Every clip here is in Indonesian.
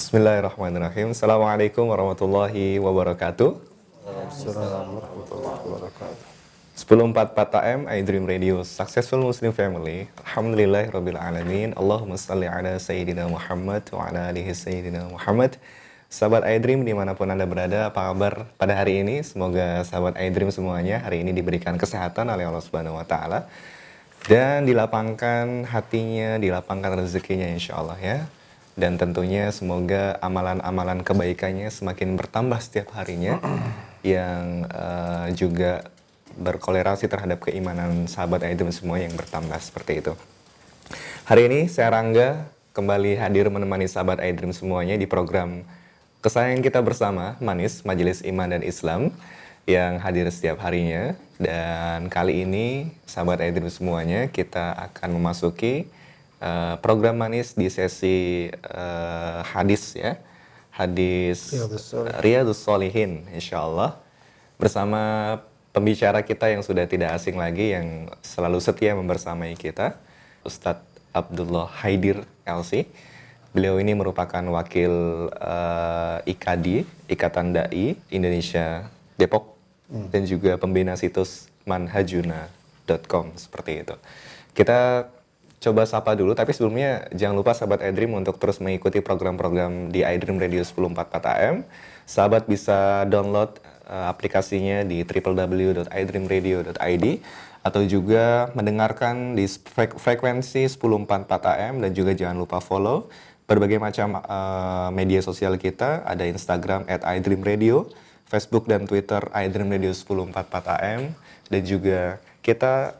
Bismillahirrahmanirrahim. Assalamualaikum warahmatullahi wabarakatuh. Assalamualaikum warahmatullahi wabarakatuh. 1044 AM iDream Radio Successful Muslim Family Alhamdulillah Rabbil Alamin Allahumma salli ala Sayyidina Muhammad wa ala alihi Sayyidina Muhammad Sahabat iDream di mana pun Anda berada, apa kabar pada hari ini? Semoga sahabat iDream semuanya hari ini diberikan kesehatan oleh Allah Subhanahu Wa Taala dan dilapangkan hatinya, dilapangkan rezekinya insya Allah ya. Dan tentunya semoga amalan-amalan kebaikannya semakin bertambah setiap harinya yang uh, juga berkolerasi terhadap keimanan sahabat iDream semua yang bertambah seperti itu. Hari ini saya Rangga kembali hadir menemani sahabat iDream semuanya di program kesayangan kita bersama Manis Majelis Iman dan Islam yang hadir setiap harinya dan kali ini sahabat iDream semuanya kita akan memasuki uh, program Manis di sesi uh, hadis ya hadis Riyadus Solihin insya Allah bersama pembicara kita yang sudah tidak asing lagi yang selalu setia membersamai kita, Ustadz Abdullah Haidir LC. Beliau ini merupakan wakil uh, IKADI, Ikatan Dai Indonesia Depok, hmm. dan juga pembina situs manhajuna.com seperti itu. Kita coba sapa dulu, tapi sebelumnya jangan lupa sahabat iDream untuk terus mengikuti program-program di iDream Radio 1044 AM. Sahabat bisa download uh, aplikasinya di www.idreamradio.id atau juga mendengarkan di frek frekuensi 1044 AM dan juga jangan lupa follow berbagai macam uh, media sosial kita ada Instagram at iDreamRadio, Facebook dan Twitter iDreamRadio 1044 AM dan juga kita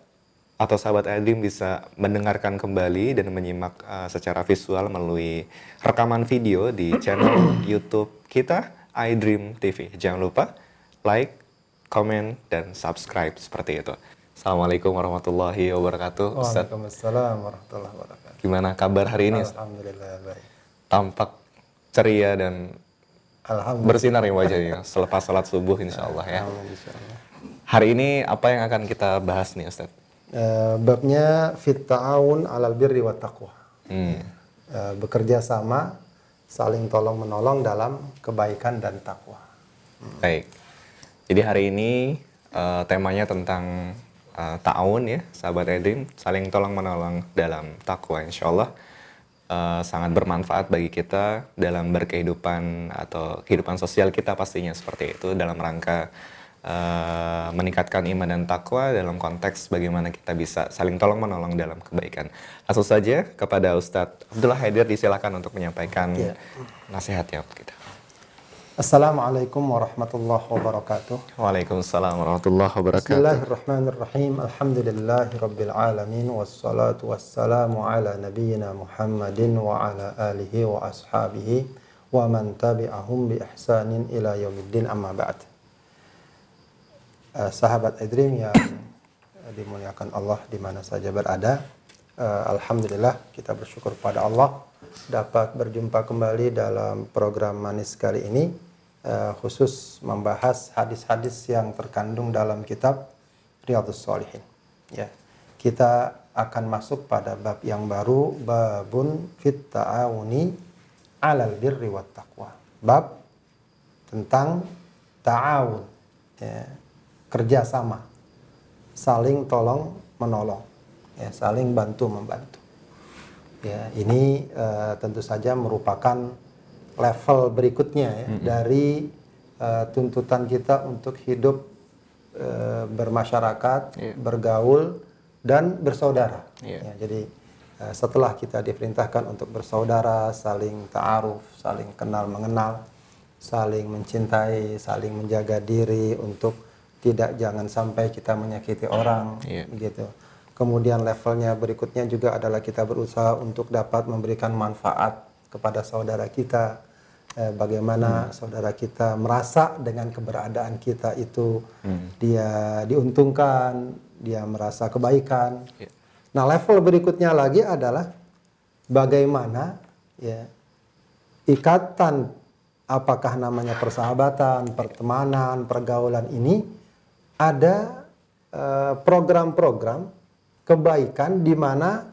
atau sahabat iDream bisa mendengarkan kembali dan menyimak uh, secara visual melalui rekaman video di channel YouTube kita iDream TV. Jangan lupa like, komen, dan subscribe seperti itu. Assalamualaikum warahmatullahi wabarakatuh. Waalaikumsalam warahmatullahi wabarakatuh. Gimana kabar hari ini? Alhamdulillah baik. Tampak ceria dan bersinar ya wajahnya selepas sholat subuh insya Allah ya. Hari ini apa yang akan kita bahas nih Ustaz? Uh, babnya fit ta'awun alal birri wa taqwa. Hmm. Uh, bekerja sama, saling tolong menolong dalam kebaikan dan takwa. Hmm. Baik. Jadi hari ini uh, temanya tentang uh, ta'awun ya, sahabat Edrim, saling tolong menolong dalam takwa insya Allah. Uh, sangat bermanfaat bagi kita dalam berkehidupan atau kehidupan sosial kita pastinya seperti itu dalam rangka uh, meningkatkan iman dan takwa dalam konteks bagaimana kita bisa saling tolong menolong dalam kebaikan. Langsung saja kepada Ustadz Abdullah Haidir disilakan untuk menyampaikan yeah. nasihatnya untuk kita. Assalamualaikum warahmatullahi wabarakatuh. Waalaikumsalam warahmatullahi wabarakatuh. Bismillahirrahmanirrahim. Alhamdulillahi rabbil alamin wassalatu wassalamu ala nabiyyina Muhammadin wa ala alihi wa ashabihi wa man tabi'ahum bi ihsanin ila yaumiddin amma ba'd. Uh, sahabat Edrim yang dimuliakan Allah di mana saja berada. Uh, Alhamdulillah kita bersyukur pada Allah dapat berjumpa kembali dalam program manis kali ini uh, khusus membahas hadis-hadis yang terkandung dalam kitab Riyadhus Shalihin. Ya. Kita akan masuk pada bab yang baru babun fit ta'awuni 'alal birri wat taqwa. Bab tentang ta'awun ya, kerjasama saling tolong menolong ya saling bantu membantu ya ini uh, tentu saja merupakan level berikutnya ya mm -hmm. dari uh, tuntutan kita untuk hidup uh, bermasyarakat, yeah. bergaul dan bersaudara. Yeah. Ya, jadi uh, setelah kita diperintahkan untuk bersaudara, saling ta'aruf, saling kenal mengenal, saling mencintai, saling menjaga diri untuk tidak jangan sampai kita menyakiti orang, yeah. gitu. Kemudian levelnya berikutnya juga adalah kita berusaha untuk dapat memberikan manfaat kepada saudara kita, eh, bagaimana hmm. saudara kita merasa dengan keberadaan kita itu hmm. dia diuntungkan, dia merasa kebaikan. Yeah. Nah, level berikutnya lagi adalah bagaimana ya ikatan apakah namanya persahabatan, pertemanan, pergaulan ini ada eh, program-program uh, kebaikan di mana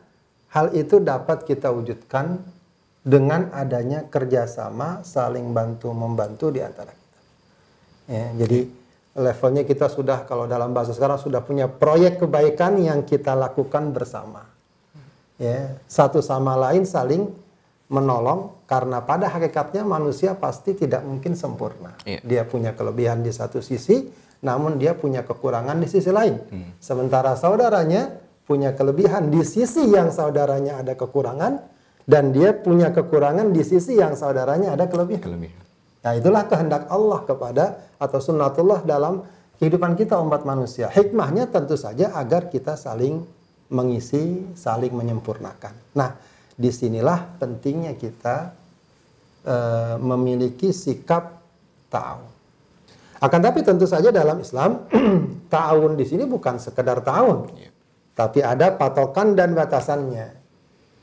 hal itu dapat kita wujudkan dengan adanya kerjasama saling bantu membantu di antara kita. Ya, jadi levelnya kita sudah kalau dalam bahasa sekarang sudah punya proyek kebaikan yang kita lakukan bersama. Ya, satu sama lain saling menolong karena pada hakikatnya manusia pasti tidak mungkin sempurna. Iya. Dia punya kelebihan di satu sisi, namun dia punya kekurangan di sisi lain. Hmm. Sementara saudaranya punya kelebihan di sisi yang saudaranya ada kekurangan dan dia punya kekurangan di sisi yang saudaranya ada kelebihan. Kelebihan. Nah, itulah kehendak Allah kepada atau sunnatullah dalam kehidupan kita umat manusia. Hikmahnya tentu saja agar kita saling mengisi, saling menyempurnakan. Nah, di sinilah pentingnya kita eh, memiliki sikap ta'awun. Akan tapi tentu saja dalam Islam ta'awun di sini bukan sekedar ta'awun, Iya. tapi ada patokan dan batasannya,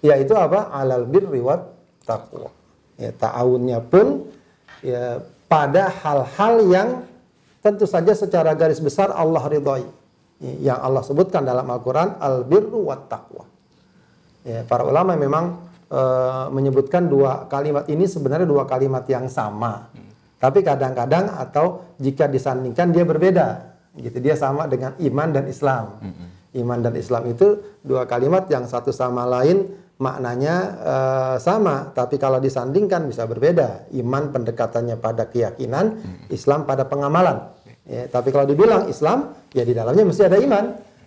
yaitu apa? Alal birri wat taqwa. Ya, ta'awunnya pun ya pada hal-hal yang tentu saja secara garis besar Allah ridhoi. Ya, Yang Allah sebutkan dalam Al-Qur'an al birru wat taqwa. Ya, para ulama memang eh, menyebutkan dua kalimat ini sebenarnya dua kalimat yang sama. Tapi kadang-kadang atau jika disandingkan dia berbeda. Gitu dia sama dengan iman dan Islam. Iman dan Islam itu dua kalimat yang satu sama lain maknanya eh, sama, tapi kalau disandingkan bisa berbeda. Iman pendekatannya pada keyakinan, Islam pada pengamalan. Ya, tapi kalau dibilang Islam, ya di dalamnya mesti ada iman.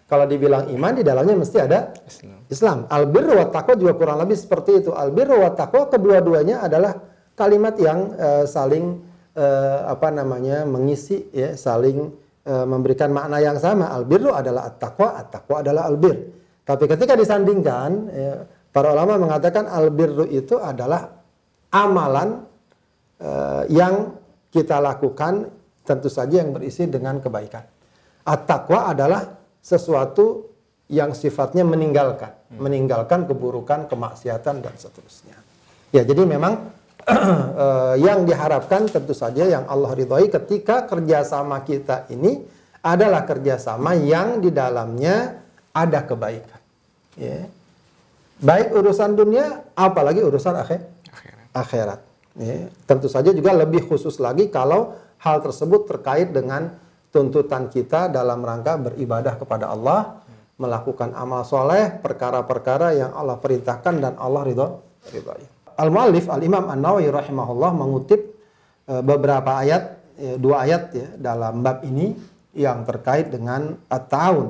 Kalau dibilang iman, di dalamnya mesti ada Islam. Islam. Albirru wa taqwa juga kurang lebih seperti itu. Albirru wa taqwa kedua-duanya adalah kalimat yang eh, saling eh, apa namanya mengisi ya, saling eh, memberikan makna yang sama. Albirru adalah at-taqwa, at-taqwa adalah albir. Tapi ketika disandingkan, ya, para ulama mengatakan albirru itu adalah amalan eh, yang kita lakukan tentu saja yang berisi dengan kebaikan. At-taqwa adalah sesuatu yang sifatnya meninggalkan, meninggalkan keburukan, kemaksiatan dan seterusnya. Ya, jadi memang eh, yang diharapkan tentu saja yang Allah ridhoi ketika kerjasama kita ini adalah kerjasama yang di dalamnya ada kebaikan. Ya. Baik urusan dunia, apalagi urusan akhir Akhirat. akhirat. Ya, tentu saja juga lebih khusus lagi kalau hal tersebut terkait dengan tuntutan kita dalam rangka beribadah kepada Allah, melakukan amal soleh, perkara-perkara yang Allah perintahkan dan Allah ridho. ridhoi. Al-Mu'allif Al-Imam An-Nawawi rahimahullah mengutip eh, beberapa ayat, eh, dua ayat ya dalam bab ini yang terkait dengan at-ta'awun.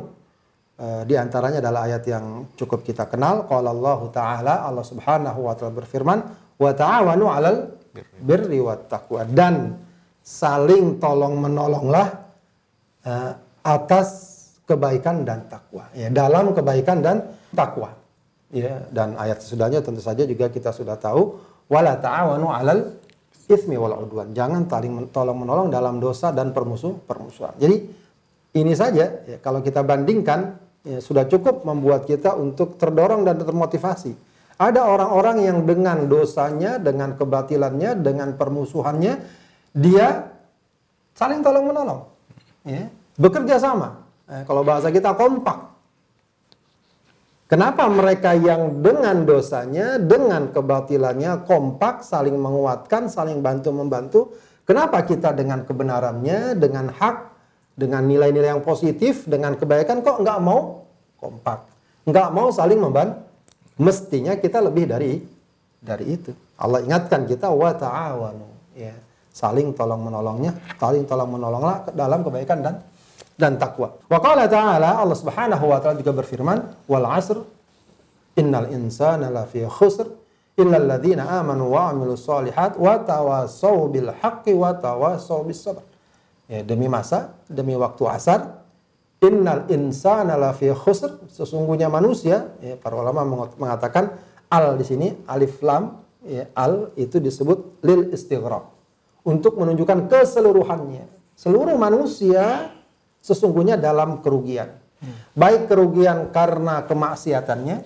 Eh, di antaranya adalah ayat yang cukup kita kenal. Qala Allah Ta'ala, Allah Subhanahu wa taala berfirman, "Wa ta'awanu 'alal birri wat taqwa." Dan saling tolong menolonglah atas kebaikan dan takwa. Ya, dalam kebaikan dan takwa. Ya, dan ayat sesudahnya tentu saja juga kita sudah tahu, "Wala ta'awanu 'alal ismi wal udwan." Jangan saling tolong menolong dalam dosa dan permusuh permusuhan. Jadi ini saja ya, kalau kita bandingkan ya, sudah cukup membuat kita untuk terdorong dan termotivasi. Ada orang-orang yang dengan dosanya, dengan kebatilannya, dengan permusuhannya, dia saling tolong menolong, ya, bekerja sama. Eh, kalau bahasa kita kompak. Kenapa mereka yang dengan dosanya, dengan kebatilannya kompak, saling menguatkan, saling bantu membantu? Kenapa kita dengan kebenarannya, dengan hak, dengan nilai-nilai yang positif, dengan kebaikan kok nggak mau kompak, nggak mau saling membantu? Mestinya kita lebih dari dari itu. Allah ingatkan kita wa ta'awanu, ya. Saling tolong menolongnya, saling tolong menolonglah dalam kebaikan dan dan takwa. Wa qala ta'ala Allah Subhanahu wa taala juga berfirman, "Wal 'asr innal insana lafi khusr illa alladziina amanu wa 'amilus solihat wa tawassaw bil haqqi wa tawassaw bis sabr." Ya, demi masa, demi waktu asar, innal insana lafi khusr, sesungguhnya manusia, ya, para ulama mengatakan al di sini alif lam ya, al itu disebut lil istighraq untuk menunjukkan keseluruhannya. Seluruh manusia sesungguhnya dalam kerugian. Baik kerugian karena kemaksiatannya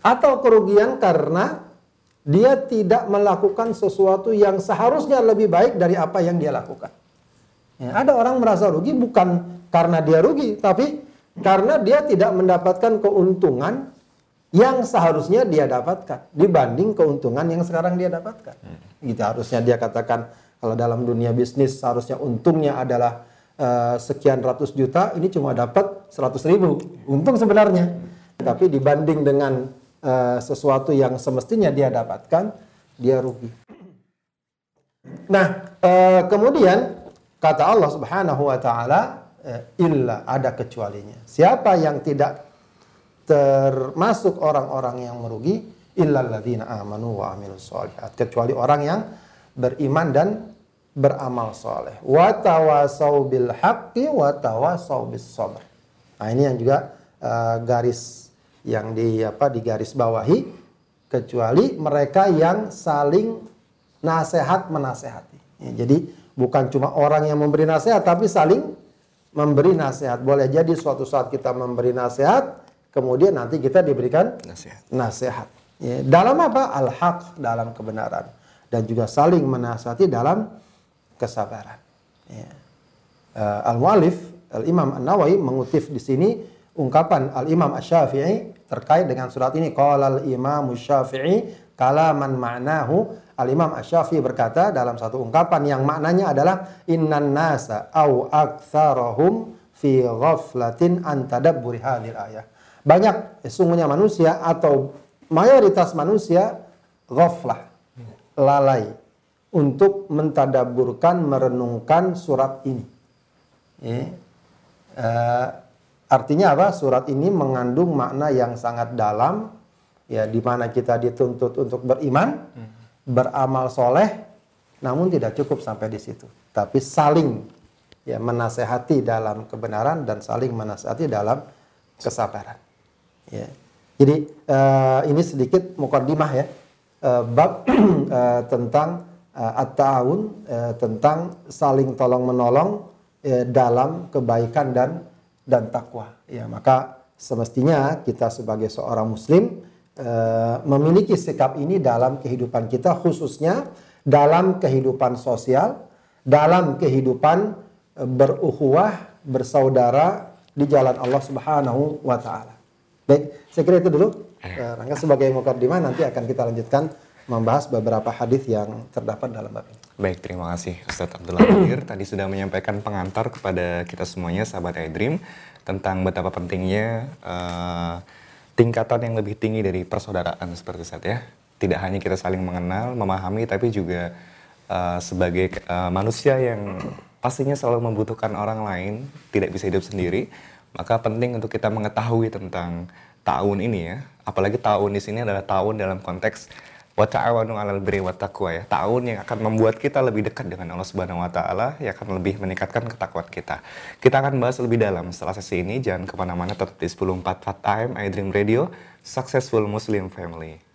atau kerugian karena dia tidak melakukan sesuatu yang seharusnya lebih baik dari apa yang dia lakukan. Ya, ada orang merasa rugi bukan karena dia rugi, tapi karena dia tidak mendapatkan keuntungan yang seharusnya dia dapatkan dibanding keuntungan yang sekarang dia dapatkan. Gitu harusnya dia katakan kalau dalam dunia bisnis seharusnya untungnya adalah uh, sekian ratus juta, ini cuma dapat seratus ribu. Untung sebenarnya. Tapi dibanding dengan uh, sesuatu yang semestinya dia dapatkan, dia rugi. Nah, uh, kemudian kata Allah Subhanahu wa taala illa ada kecualinya. Siapa yang tidak termasuk orang-orang yang merugi illalladzina amanu wa solihat kecuali orang yang beriman dan beramal soleh. Watawasau bil haqqi watawasau bis sabr. Nah, ini yang juga uh, garis yang di apa di garis bawahi kecuali mereka yang saling nasihat menasehati. Ya, jadi bukan cuma orang yang memberi nasihat tapi saling memberi nasihat. Boleh jadi suatu saat kita memberi nasihat kemudian nanti kita diberikan nasihat. Nasihat. Ya, dalam apa? Al-haq dalam kebenaran dan juga saling menasihati dalam kesabaran. Ya. Uh, Al-Mu'alif, Al-Imam An-Nawawi mengutip di sini ungkapan Al-Imam Asy-Syafi'i terkait dengan surat ini. Qala al-Imam Asy-Syafi'i kalaman ma'nahu Al-Imam Asy-Syafi'i berkata dalam satu ungkapan yang maknanya adalah innan nasa au aktsarahum fi ghaflatin an tadabburi hadhil ayah. Banyak sesungguhnya manusia atau mayoritas manusia ghaflah, lalai untuk mentadaburkan, merenungkan surat ini. Ya. Uh, artinya apa? Surat ini mengandung makna yang sangat dalam, ya di mana kita dituntut untuk beriman, hmm. beramal soleh, namun tidak cukup sampai di situ. Tapi saling ya menasehati dalam kebenaran dan saling menasehati dalam kesabaran. Ya. Jadi uh, ini sedikit mukaddimah ya uh, bab uh, tentang uh, at-ta'awun uh, tentang saling tolong menolong uh, dalam kebaikan dan dan takwa. Ya, maka semestinya kita sebagai seorang muslim uh, memiliki sikap ini dalam kehidupan kita khususnya dalam kehidupan sosial, dalam kehidupan uh, berukhuwah, bersaudara di jalan Allah Subhanahu wa taala. Baik, saya kira itu dulu. Uh, Rangga sebagai mukadimah nanti akan kita lanjutkan membahas beberapa hadis yang terdapat dalam bab ini. Baik, terima kasih Ustadz Abdullah Bahir. Tadi sudah menyampaikan pengantar kepada kita semuanya, sahabat iDream, tentang betapa pentingnya uh, tingkatan yang lebih tinggi dari persaudaraan seperti saat ya. Tidak hanya kita saling mengenal, memahami, tapi juga uh, sebagai uh, manusia yang pastinya selalu membutuhkan orang lain, tidak bisa hidup sendiri, maka penting untuk kita mengetahui tentang tahun ini ya. Apalagi tahun di sini adalah tahun dalam konteks wa ta'awanu 'alal birri wat taqwa ya. Tahun yang akan membuat kita lebih dekat dengan Allah Subhanahu wa taala, yang akan lebih meningkatkan ketakwaan kita. Kita akan bahas lebih dalam setelah sesi ini. Jangan ke mana mana tetap di 1044 AM iDream Radio, Successful Muslim Family.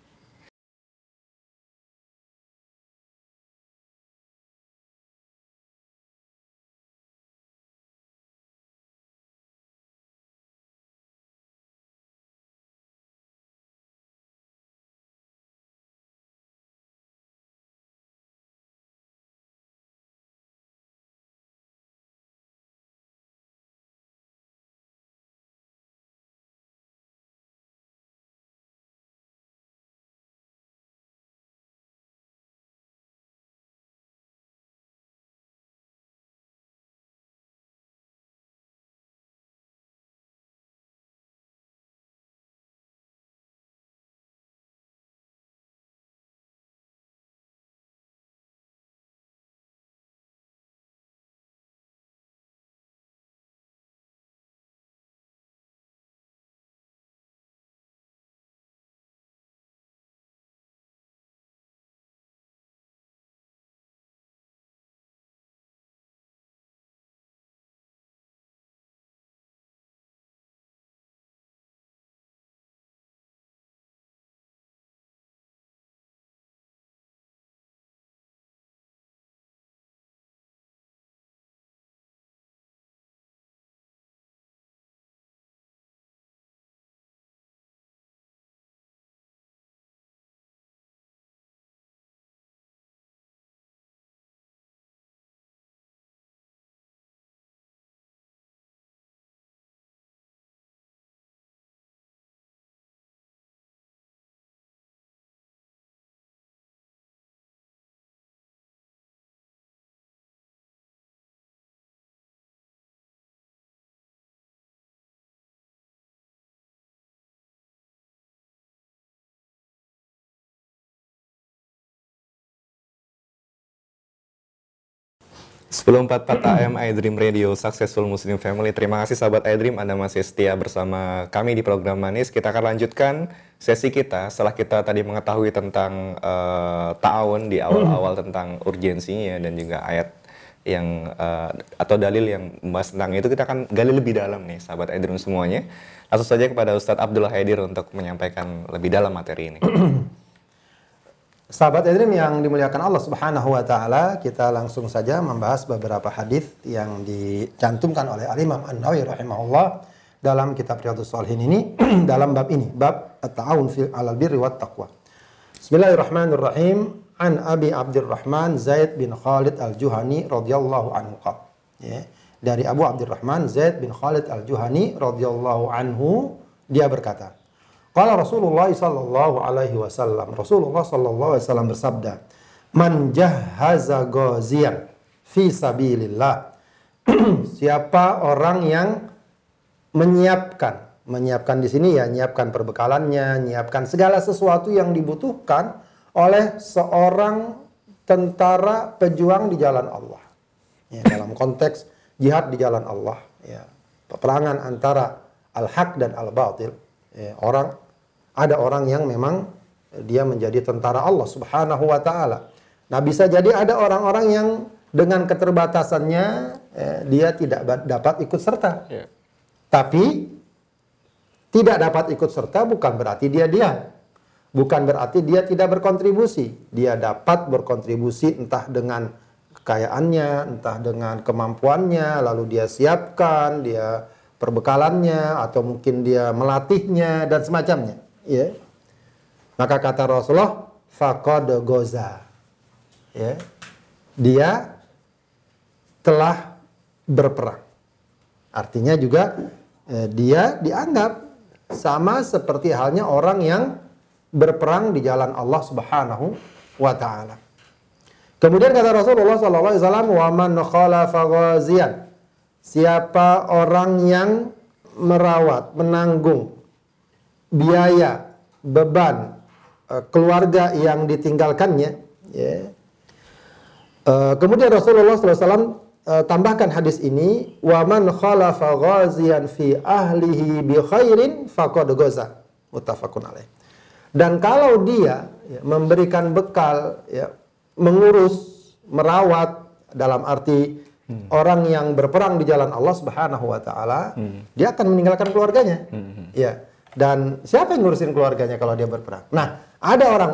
1044 AM iDream Radio Successful Muslim Family. Terima kasih sahabat iDream Anda masih setia bersama kami di program Manis. Kita akan lanjutkan sesi kita setelah kita tadi mengetahui tentang uh, ta'awun di awal-awal tentang urgensinya dan juga ayat yang uh, atau dalil yang membahas tentang itu kita akan gali lebih dalam nih sahabat iDream semuanya. Langsung saja kepada Ustadz Abdullah Haidir untuk menyampaikan lebih dalam materi ini. Sahabat Edrim yang dimuliakan Allah Subhanahu wa taala, kita langsung saja membahas beberapa hadis yang dicantumkan oleh Al Imam An-Nawawi rahimahullah dalam kitab Riyadhus Shalihin ini dalam bab ini, bab at-ta'awun fi 'alal birri wat taqwa. Bismillahirrahmanirrahim. An Abi Abdurrahman Zaid bin Khalid Al-Juhani radhiyallahu anhu. Ya. Dari Abu Abdurrahman Zaid bin Khalid Al-Juhani radhiyallahu anhu dia berkata, Qala Rasulullah sallallahu alaihi wasallam. Rasulullah sallallahu alaihi wasallam bersabda, "Man jahaza ghaziyan fi sabilillah." Siapa orang yang menyiapkan, menyiapkan di sini ya, menyiapkan perbekalannya, menyiapkan segala sesuatu yang dibutuhkan oleh seorang tentara pejuang di jalan Allah. Ya, dalam konteks jihad di jalan Allah, ya, peperangan antara al-haq dan al-batil. Ya, orang ada orang yang memang dia menjadi tentara Allah Subhanahu wa taala. Nah, bisa jadi ada orang-orang yang dengan keterbatasannya eh, dia tidak dapat ikut serta. Yeah. Tapi tidak dapat ikut serta bukan berarti dia diam. Bukan berarti dia tidak berkontribusi. Dia dapat berkontribusi entah dengan kekayaannya, entah dengan kemampuannya, lalu dia siapkan, dia perbekalannya atau mungkin dia melatihnya dan semacamnya ya maka kata Rasulullah faqad goza ya dia telah berperang artinya juga eh, dia dianggap sama seperti halnya orang yang berperang di jalan Allah Subhanahu wa taala. Kemudian kata Rasulullah sallallahu alaihi wasallam, "Wa man khalafa ghaziyan." Siapa orang yang merawat, menanggung biaya beban uh, keluarga yang ditinggalkannya ya. uh, kemudian Rasulullah SAW uh, eh, tambahkan hadis ini wa man khalafa ghaziyan fi ahlihi bi khairin faqad ghaza muttafaqun alaih dan kalau dia ya, memberikan bekal ya, mengurus merawat dalam arti hmm. orang yang berperang di jalan Allah Subhanahu wa taala hmm. dia akan meninggalkan keluarganya hmm. ya dan siapa yang ngurusin keluarganya kalau dia berperang? Nah, ada orang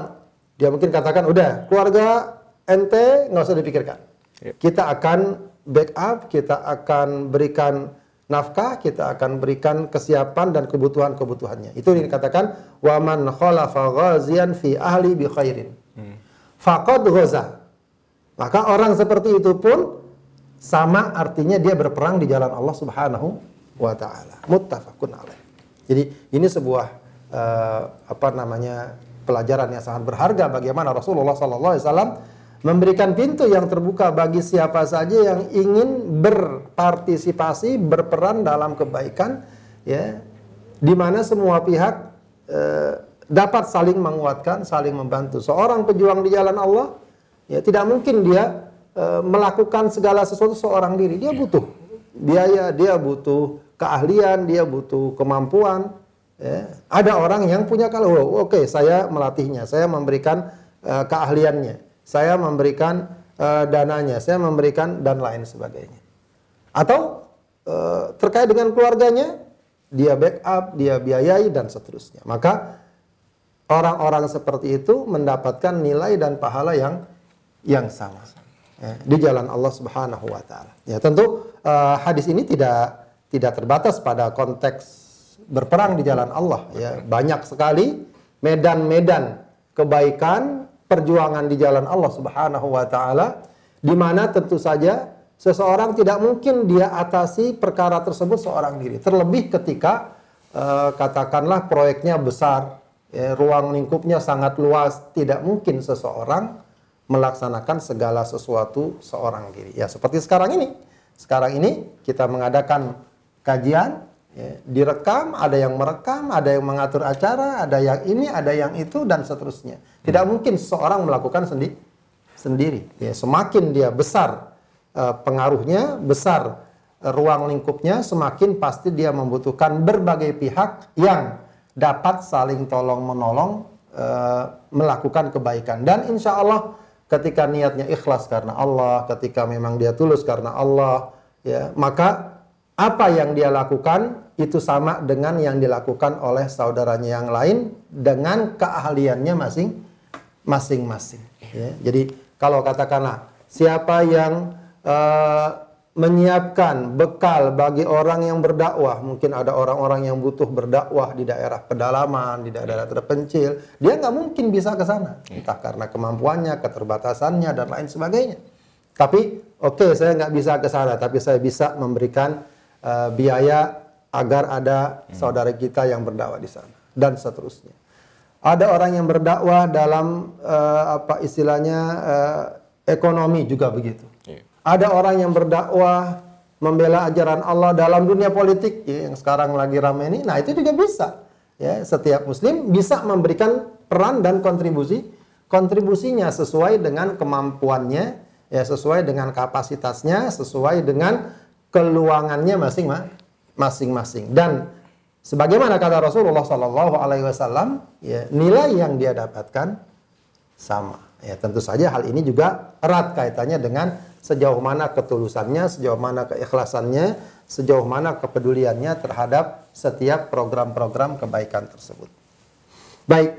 dia mungkin katakan, udah keluarga ente nggak usah dipikirkan. Yep. Kita akan backup, kita akan berikan nafkah, kita akan berikan kesiapan dan kebutuhan-kebutuhannya. Itu yang dikatakan waman khalafa ghazian fi ahli bi khairin. Hmm. Faqad ghaza. Maka orang seperti itu pun sama artinya dia berperang di jalan Allah Subhanahu wa taala. Muttafaqun alaih. Jadi ini sebuah uh, apa namanya pelajaran yang sangat berharga bagaimana Rasulullah SAW memberikan pintu yang terbuka bagi siapa saja yang ingin berpartisipasi berperan dalam kebaikan ya di mana semua pihak uh, dapat saling menguatkan saling membantu. Seorang pejuang di jalan Allah ya tidak mungkin dia uh, melakukan segala sesuatu seorang diri. Dia butuh biaya dia butuh keahlian, dia butuh kemampuan. Ya. Ada orang yang punya kalau oh, oke okay, saya melatihnya, saya memberikan uh, keahliannya, saya memberikan uh, dananya, saya memberikan dan lain sebagainya. Atau uh, terkait dengan keluarganya, dia backup, dia biayai dan seterusnya. Maka orang-orang seperti itu mendapatkan nilai dan pahala yang yang sama ya, di jalan Allah Subhanahu wa taala. Ya, tentu uh, hadis ini tidak tidak terbatas pada konteks berperang di jalan Allah ya. Banyak sekali medan-medan kebaikan perjuangan di jalan Allah Subhanahu wa taala di mana tentu saja seseorang tidak mungkin dia atasi perkara tersebut seorang diri. Terlebih ketika uh, katakanlah proyeknya besar ya, ruang lingkupnya sangat luas tidak mungkin seseorang melaksanakan segala sesuatu seorang diri. Ya seperti sekarang ini. Sekarang ini kita mengadakan kajian, ya, direkam, ada yang merekam, ada yang mengatur acara, ada yang ini, ada yang itu dan seterusnya. Tidak hmm. mungkin seorang melakukan sendi sendiri. Ya, semakin dia besar uh, pengaruhnya besar uh, ruang lingkupnya semakin pasti dia membutuhkan berbagai pihak yang dapat saling tolong menolong uh, melakukan kebaikan dan insya Allah ketika niatnya ikhlas karena Allah ketika memang dia tulus karena Allah ya maka apa yang dia lakukan itu sama dengan yang dilakukan oleh saudaranya yang lain dengan keahliannya masing masing-masing. Ya. Jadi kalau katakanlah siapa yang uh, menyiapkan bekal bagi orang yang berdakwah, mungkin ada orang-orang yang butuh berdakwah di daerah pedalaman, di daerah terpencil, dia nggak mungkin bisa ke sana, entah karena kemampuannya, keterbatasannya dan lain sebagainya. Tapi oke okay, saya nggak bisa ke sana, tapi saya bisa memberikan uh, biaya agar ada saudara kita yang berdakwah di sana dan seterusnya. Ada orang yang berdakwah dalam uh, apa istilahnya uh, ekonomi juga begitu. Yeah. Ada orang yang berdakwah membela ajaran Allah dalam dunia politik ya, yang sekarang lagi ramai ini. Nah, itu juga bisa. Ya, setiap muslim bisa memberikan peran dan kontribusi kontribusinya sesuai dengan kemampuannya, ya sesuai dengan kapasitasnya, sesuai dengan keluangannya masing-masing. Dan sebagaimana kata Rasulullah Sallallahu Alaihi Wasallam, ya, nilai yang dia dapatkan sama. Ya, tentu saja hal ini juga erat kaitannya dengan sejauh mana ketulusannya, sejauh mana keikhlasannya, sejauh mana kepeduliannya terhadap setiap program-program kebaikan tersebut. Baik,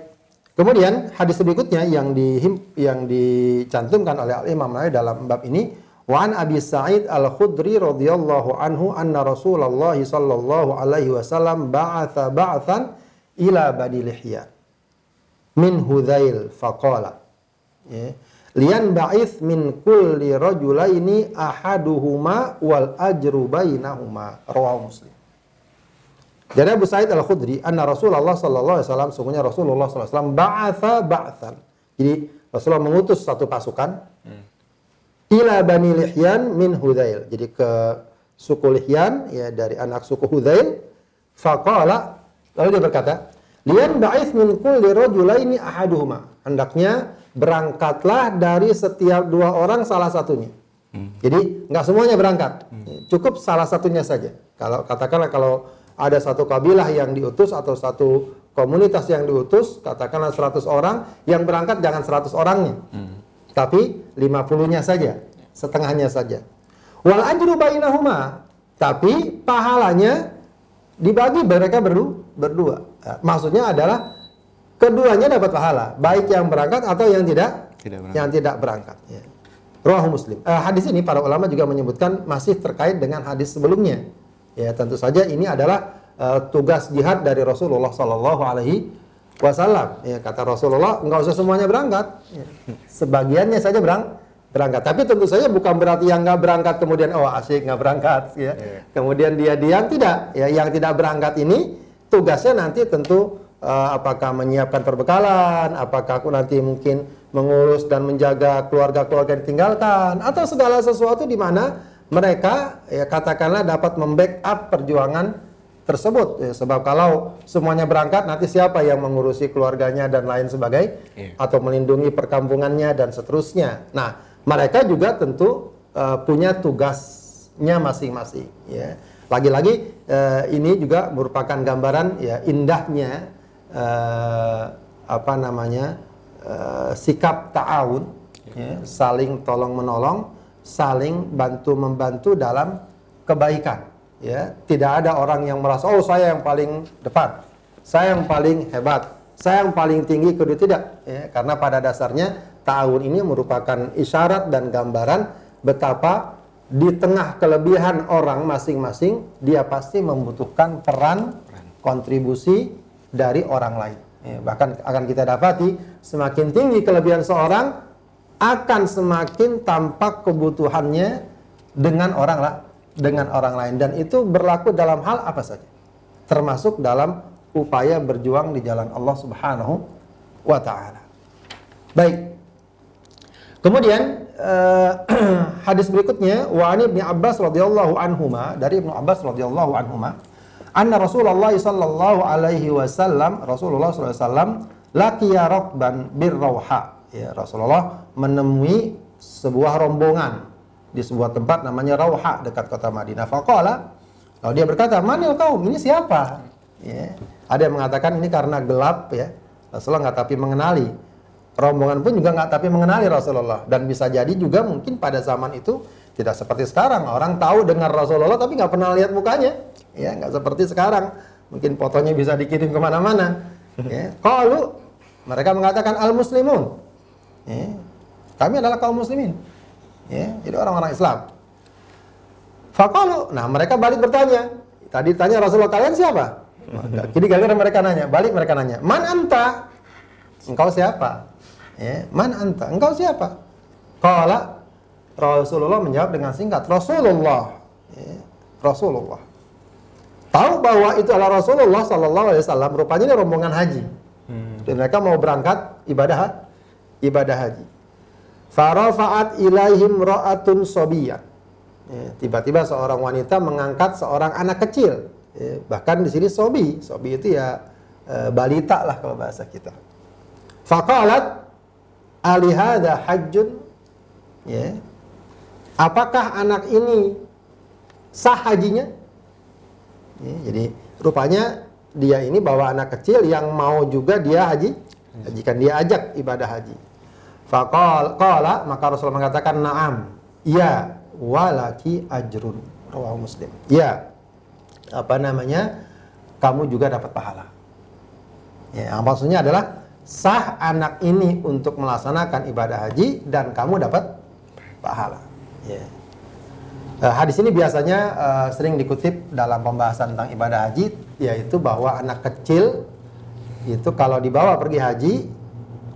kemudian hadis berikutnya yang di yang dicantumkan oleh Al Imam Nawawi dalam bab ini Wa an Abi Sa'id Al-Khudri radhiyallahu anhu anna Rasulullah sallallahu alaihi wasallam ba'atha ba'than ila Bani Lihya. Min Hudzail faqala. Ya. Lian ba'ith min kulli rajulaini ahaduhuma wal ajru bainahuma. Rawahu Muslim. Jadi Abu Sa'id Al-Khudri anna Rasulullah sallallahu alaihi wasallam sungguhnya Rasulullah sallallahu alaihi wasallam ba'atha ba'than jadi Rasulullah mengutus satu pasukan ila Bani Lihyan min Hudzail. Jadi ke suku Lihyan ya dari anak suku Hudzail. Faqala lalu dia berkata, "Lian ba'ith min kulli rajulaini ahaduhuma." Hendaknya berangkatlah dari setiap dua orang salah satunya. Hmm. Jadi nggak semuanya berangkat, hmm. cukup salah satunya saja. Kalau katakanlah kalau ada satu kabilah yang diutus atau satu komunitas yang diutus, katakanlah 100 orang, yang berangkat jangan 100 orangnya. Hmm tapi 50-nya saja, setengahnya saja. Wal ajru bainahuma, tapi pahalanya dibagi mereka berdu berdua. Ya, maksudnya adalah keduanya dapat pahala, baik yang berangkat atau yang tidak, tidak berangkat. yang tidak berangkat. Ya. Roh Muslim. Eh, hadis ini para ulama juga menyebutkan masih terkait dengan hadis sebelumnya. Ya, tentu saja ini adalah uh, tugas jihad dari Rasulullah Sallallahu Alaihi wasallam. Ya, kata Rasulullah, nggak usah semuanya berangkat. Ya. Sebagiannya saja berang, berangkat. Tapi tentu saja bukan berarti yang nggak berangkat kemudian oh asik nggak berangkat. Ya. Yeah. Kemudian dia diam tidak. Ya, yang tidak berangkat ini tugasnya nanti tentu uh, apakah menyiapkan perbekalan, apakah aku nanti mungkin mengurus dan menjaga keluarga-keluarga yang ditinggalkan, atau segala sesuatu di mana mereka ya katakanlah dapat membackup perjuangan tersebut ya, sebab kalau semuanya berangkat nanti siapa yang mengurusi keluarganya dan lain sebagainya yeah. atau melindungi perkampungannya dan seterusnya. Nah, mereka juga tentu uh, punya tugasnya masing-masing ya. Lagi-lagi uh, ini juga merupakan gambaran ya indahnya uh, apa namanya uh, sikap ta'awun yeah. ya, saling tolong menolong, saling bantu membantu dalam kebaikan ya tidak ada orang yang merasa oh saya yang paling depan saya yang paling hebat saya yang paling tinggi. Kedua tidak ya karena pada dasarnya tahun ini merupakan isyarat dan gambaran betapa di tengah kelebihan orang masing-masing dia pasti membutuhkan peran kontribusi dari orang lain. Ya, bahkan akan kita dapati semakin tinggi kelebihan seorang akan semakin tampak kebutuhannya dengan orang lain dengan orang lain dan itu berlaku dalam hal apa saja termasuk dalam upaya berjuang di jalan Allah Subhanahu wa taala. Baik. Kemudian uh, hadis berikutnya wa ani Abbas radhiyallahu anhuma dari Ibnu Abbas radhiyallahu anhuma anna Rasulullah sallallahu alaihi wasallam Rasulullah sallallahu alaihi wasallam laqiya rakban birrauha ya Rasulullah menemui sebuah rombongan di sebuah tempat namanya Rauha dekat kota Madinah. Faqala lalu dia berkata, "Manil kaum? Ini siapa?" Ya. Ada yang mengatakan ini karena gelap ya. Rasulullah nggak tapi mengenali. Rombongan pun juga nggak tapi mengenali Rasulullah dan bisa jadi juga mungkin pada zaman itu tidak seperti sekarang orang tahu dengar Rasulullah tapi nggak pernah lihat mukanya ya nggak seperti sekarang mungkin fotonya bisa dikirim ke mana-mana ya. kalau mereka mengatakan al muslimun ya. kami adalah kaum muslimin ya. jadi orang-orang Islam Fakalu, nah mereka balik bertanya. Tadi tanya Rasulullah kalian siapa? Jadi gara-gara mereka nanya, balik mereka nanya, man anta? Engkau siapa? Ya, man anta? Engkau siapa? Kala Rasulullah menjawab dengan singkat, Rasulullah. Ya, Rasulullah. Tahu bahwa itu adalah Rasulullah Sallallahu Alaihi Wasallam. Rupanya ini rombongan haji. Hmm. Dan mereka mau berangkat ibadah ibadah haji. Farafaat ilaihim ra'atun sobiyah. Ya, tiba-tiba seorang wanita mengangkat seorang anak kecil. Ya, bahkan di sini sobi. Sobi itu ya e, balita lah kalau bahasa kita. Faqalat alihada hajjun. Ya. Apakah anak ini sah hajinya? Ya, jadi rupanya dia ini bawa anak kecil yang mau juga dia haji, hajikan dia ajak ibadah haji. Kala maka Rasulullah mengatakan naam, ya walaki ajrun rawahu Muslim. Ya, apa namanya? Kamu juga dapat pahala. Ya, maksudnya adalah sah anak ini untuk melaksanakan ibadah haji dan kamu dapat pahala. Ya. Uh, hadis ini biasanya uh, sering dikutip dalam pembahasan tentang ibadah haji, yaitu bahwa anak kecil itu kalau dibawa pergi haji,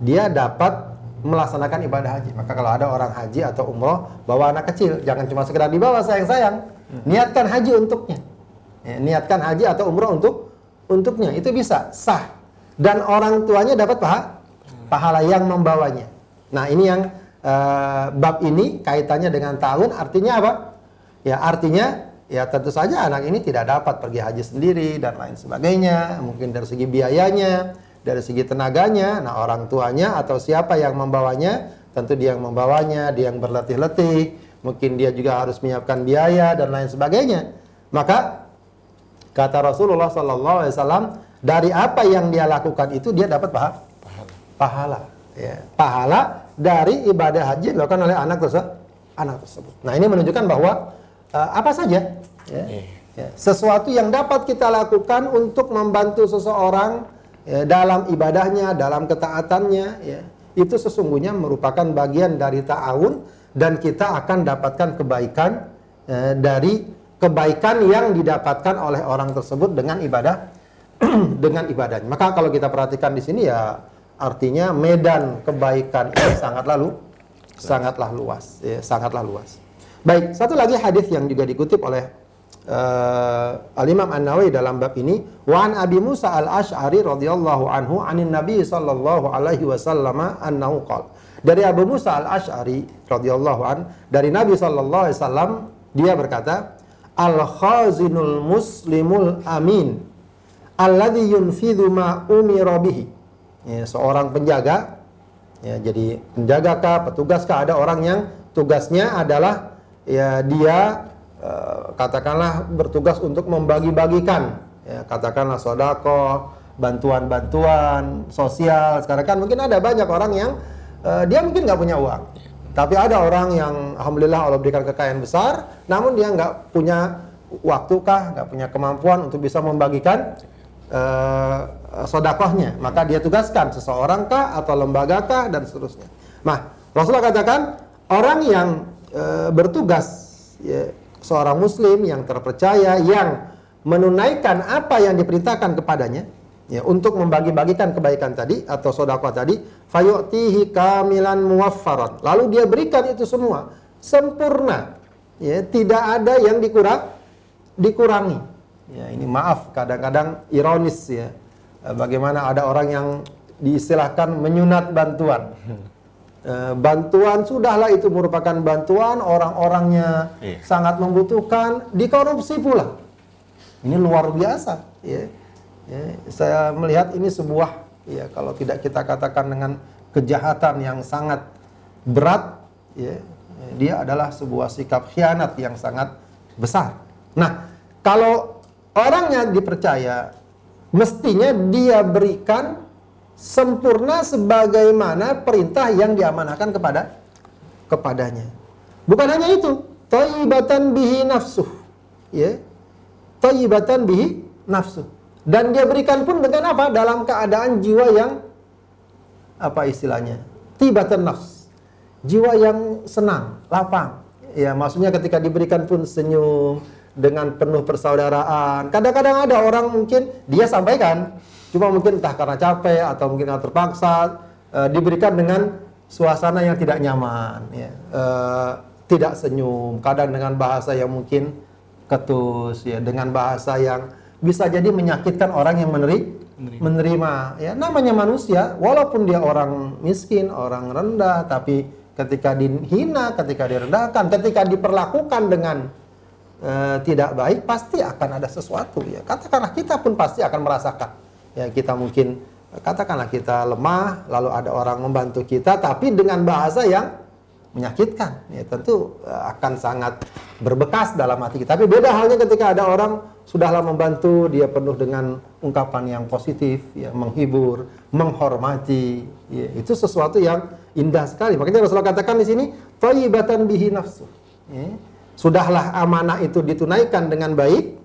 dia dapat melaksanakan ibadah haji. Maka kalau ada orang haji atau umroh bawa anak kecil, jangan cuma sekedar dibawa sayang-sayang, hmm. niatkan haji untuknya. Ya, niatkan haji atau umroh untuk untuknya, itu bisa sah. Dan orang tuanya dapat paha, pahala yang membawanya. Nah ini yang uh, bab ini kaitannya dengan tahun, artinya apa? Ya artinya ya tentu saja anak ini tidak dapat pergi haji sendiri dan lain sebagainya. Mungkin dari segi biayanya, dari segi tenaganya, nah orang tuanya atau siapa yang membawanya, tentu dia yang membawanya, dia yang berletih-letih, mungkin dia juga harus menyiapkan biaya dan lain sebagainya. Maka kata Rasulullah Sallallahu Alaihi Wasallam dari apa yang dia lakukan itu dia dapat pahala. Pahala. Pahala. Ya. Pahala dari ibadah haji dilakukan oleh anak tersebut. Anak tersebut. Nah ini menunjukkan bahwa uh, apa saja ya, iya. ya, sesuatu yang dapat kita lakukan untuk membantu seseorang ya, dalam ibadahnya, dalam ketaatannya, ya, itu sesungguhnya merupakan bagian dari ta'awun dan kita akan dapatkan kebaikan ya, dari kebaikan yang didapatkan oleh orang tersebut dengan ibadah dengan ibadahnya. Maka kalau kita perhatikan di sini ya artinya medan kebaikan ini sangatlah lu sangatlah luas, ya, sangatlah luas. Baik, satu lagi hadis yang juga dikutip oleh uh, Al-Imam An-Nawawi dalam bab ini, wa an Abi Musa Al-Asy'ari radhiyallahu anhu anin Nabi sallallahu alaihi wasallam annahu. Dari Abu Musa Al-Asy'ari radhiyallahu an dari Nabi sallallahu alaihi wasallam dia berkata, Al-khazinul muslimul amin alladhi yunfidhu ma umira bihi. Ya, seorang penjaga ya jadi penjaga kah, petugas kah ada orang yang tugasnya adalah ya dia uh, katakanlah bertugas untuk membagi-bagikan. Ya katakanlah sodako bantuan-bantuan sosial. Sekarang kan mungkin ada banyak orang yang uh, dia mungkin nggak punya uang. Tapi ada orang yang alhamdulillah Allah berikan kekayaan besar. Namun dia nggak punya waktu kah nggak punya kemampuan untuk bisa membagikan uh, sodakohnya. Maka dia tugaskan seseorang kah atau lembaga kah dan seterusnya. Nah Rasulullah katakan orang yang e, bertugas ya, seorang muslim yang terpercaya yang menunaikan apa yang diperintahkan kepadanya ya untuk membagi-bagikan kebaikan tadi atau sodako tadi fayu'tihi kamilan muwaffaran lalu dia berikan itu semua sempurna ya tidak ada yang dikurang dikurangi. Ya ini maaf kadang-kadang ironis ya bagaimana ada orang yang diistilahkan menyunat bantuan Eh, bantuan sudahlah itu merupakan bantuan orang-orangnya iya. sangat membutuhkan dikorupsi pula ini luar biasa ya. ya saya melihat ini sebuah ya kalau tidak kita katakan dengan kejahatan yang sangat berat ya Dia adalah sebuah sikap khianat yang sangat besar. Nah, kalau orangnya dipercaya, mestinya dia berikan sempurna sebagaimana perintah yang diamanahkan kepada kepadanya. Bukan hanya itu, thayyibatan bihi nafsuh. Ya. Thayyibatan bihi nafsuh. Dan dia berikan pun dengan apa? Dalam keadaan jiwa yang apa istilahnya? Tibatan nafs. Jiwa yang senang, lapang. Ya, maksudnya ketika diberikan pun senyum dengan penuh persaudaraan. Kadang-kadang ada orang mungkin dia sampaikan, cuma mungkin entah karena capek atau mungkin karena terpaksa e, diberikan dengan suasana yang tidak nyaman, ya. e, tidak senyum, kadang dengan bahasa yang mungkin ketus, ya, dengan bahasa yang bisa jadi menyakitkan orang yang meneri, menerima. menerima. Ya, namanya manusia, walaupun dia orang miskin, orang rendah, tapi ketika dihina, ketika direndahkan, ketika diperlakukan dengan uh, tidak baik, pasti akan ada sesuatu. Ya, katakanlah kita pun pasti akan merasakan. Ya, kita mungkin katakanlah kita lemah, lalu ada orang membantu kita, tapi dengan bahasa yang menyakitkan. Ya, tentu uh, akan sangat berbekas dalam hati kita. Tapi beda halnya ketika ada orang sudahlah membantu, dia penuh dengan ungkapan yang positif, ya, menghibur, menghormati, ya, itu sesuatu yang indah sekali. Makanya Rasulullah katakan di sini, thayyibatan bihi nafsu. Ya. Sudahlah amanah itu ditunaikan dengan baik,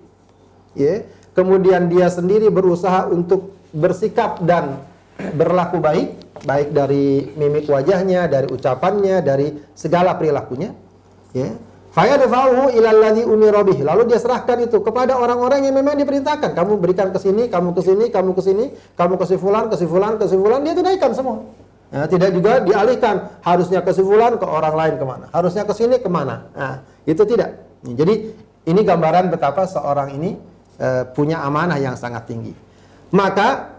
ya. Kemudian dia sendiri berusaha untuk bersikap dan berlaku baik, baik dari mimik wajahnya, dari ucapannya, dari segala perilakunya, ya Fayadfa'uhu ilal ladzi umira Lalu dia serahkan itu kepada orang-orang yang memang diperintahkan. Kamu berikan ke sini, kamu ke sini, kamu ke sini, kamu ke si fulan, ke si fulan, ke si fulan, dia tunaikan semua. Ya, tidak juga dialihkan harusnya ke si fulan ke orang lain ke mana, harusnya ke sini ke mana. Nah, itu tidak. Jadi ini gambaran betapa seorang ini uh, punya amanah yang sangat tinggi. Maka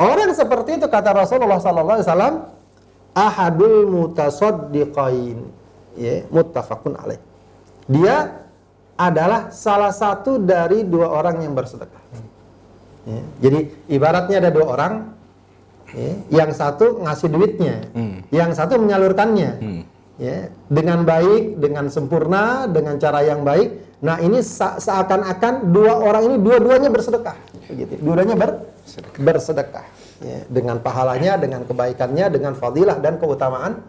orang seperti itu kata Rasulullah sallallahu alaihi wasallam ahadul mutasaddiqain ya muttafaqun alaih dia adalah salah satu dari dua orang yang bersedekah. Ya, jadi ibaratnya ada dua orang, ya, yang satu ngasih duitnya, hmm. yang satu menyalurkannya, hmm. Ya, dengan baik, dengan sempurna, dengan cara yang baik. Nah ini seakan-akan dua orang ini dua-duanya bersedekah, begitu. Dua-duanya ber bersedekah, ya, dengan pahalanya, dengan kebaikannya, dengan fadilah dan keutamaan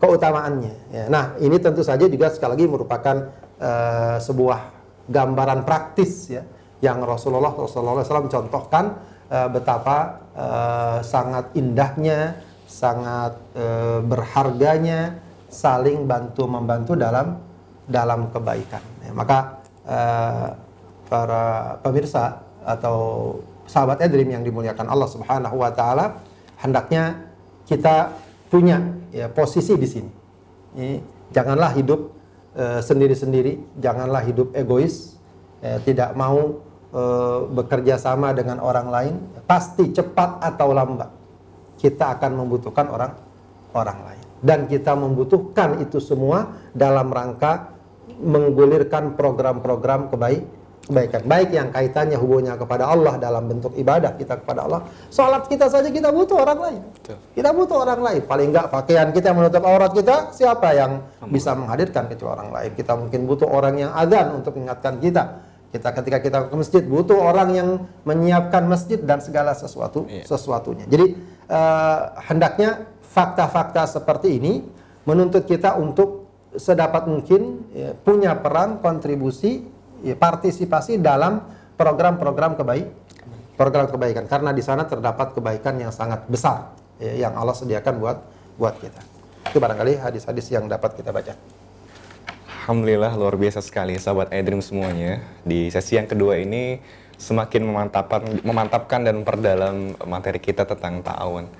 keutamaannya. Ya. Nah, ini tentu saja juga sekali lagi merupakan uh, sebuah gambaran praktis ya yang Rasulullah SAW contohkan uh, betapa uh, sangat indahnya, sangat uh, berharganya saling bantu membantu dalam dalam kebaikan. Ya, maka uh, para pemirsa atau sahabat Edrim yang dimuliakan Allah Subhanahu wa taala hendaknya kita punya ya posisi di sini. Ini, janganlah hidup eh, sendiri-sendiri, uh, janganlah hidup egois, eh, tidak mau uh, bekerja sama dengan orang lain. Pasti cepat atau lambat kita akan membutuhkan orang orang lain. Dan kita membutuhkan itu semua dalam rangka menggulirkan program-program kebaikan kebaikan. Baik yang kaitannya hubungannya kepada Allah dalam bentuk ibadah kita kepada Allah. Sholat kita saja kita butuh orang lain. Kita butuh orang lain. Paling enggak pakaian kita yang menutup aurat kita siapa yang bisa menghadirkan kecuali orang lain? Kita mungkin butuh orang yang adzan untuk mengingatkan kita. Kita ketika kita ke masjid butuh orang yang menyiapkan masjid dan segala sesuatu yeah. sesuatunya. Jadi uh, hendaknya fakta-fakta seperti ini menuntut kita untuk sedapat mungkin ya, punya peran kontribusi ya, partisipasi dalam program-program kebaik program kebaikan karena di sana terdapat kebaikan yang sangat besar ya, yang Allah sediakan buat buat kita. Itu barangkali hadis-hadis yang dapat kita baca. Alhamdulillah luar biasa sekali sahabat iDream semuanya. Di sesi yang kedua ini semakin memantapkan memantapkan dan memperdalam materi kita tentang ta'awun.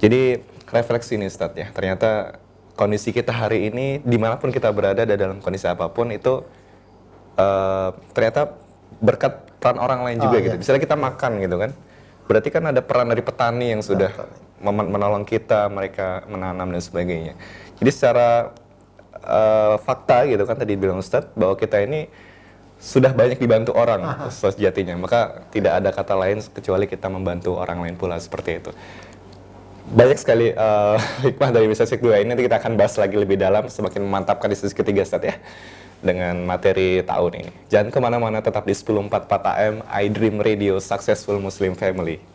Jadi refleksi ini Ustadz ya, ternyata kondisi kita hari ini di mana pun kita berada dan dalam kondisi apa pun itu uh, ternyata berkat peran orang lain juga oh, gitu. Iya. Misalnya kita makan gitu kan, berarti kan ada peran dari petani yang sudah menolong kita, mereka menanam dan sebagainya. Jadi secara uh, fakta gitu kan tadi bilang Ustadz bahwa kita ini sudah banyak dibantu orang sejatinya, maka tidak ada kata lain kecuali kita membantu orang lain pula seperti itu. Banyak sekali uh, hikmah dari bisa sik 2 ini nanti kita akan bahas lagi lebih dalam semakin memantapkan di sesi ketiga Ustaz ya dengan materi tahun ini. Jangan ke mana-mana tetap di 1044 AM iDream Radio Successful Muslim Family.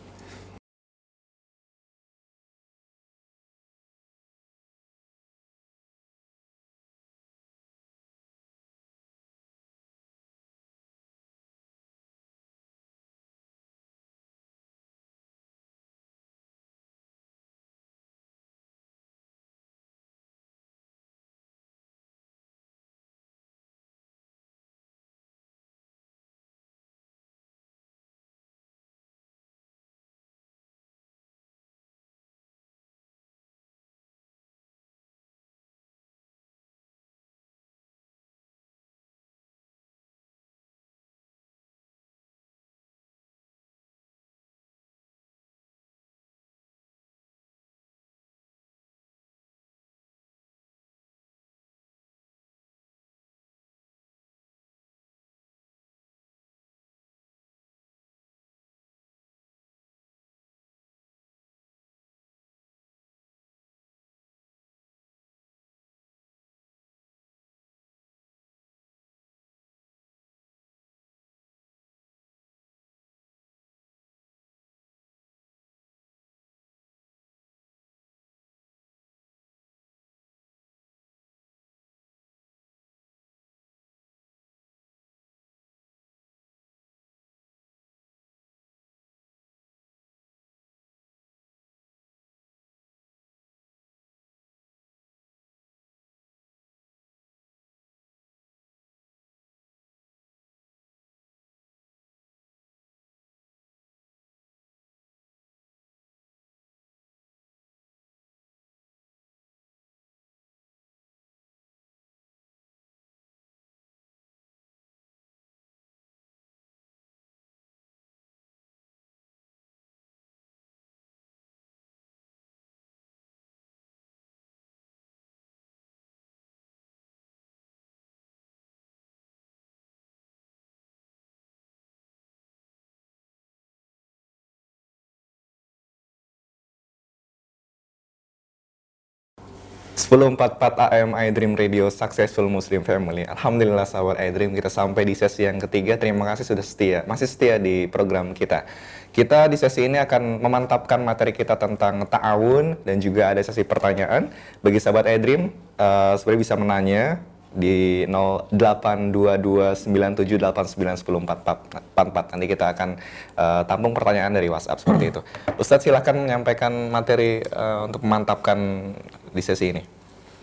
Sebelum 44 AM iDream Radio Successful Muslim Family. Alhamdulillah sahabat iDream kita sampai di sesi yang ketiga. Terima kasih sudah setia, masih setia di program kita. Kita di sesi ini akan memantapkan materi kita tentang ta'awun dan juga ada sesi pertanyaan. Bagi sahabat iDream, uh, sebenarnya bisa menanya di 082297891044. Nanti kita akan uh, tampung pertanyaan dari WhatsApp seperti itu. Ustadz silahkan menyampaikan materi uh, untuk memantapkan di sesi ini.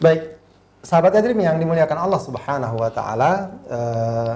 Baik, sahabat Adrim yang dimuliakan Allah Subhanahu wa taala, uh,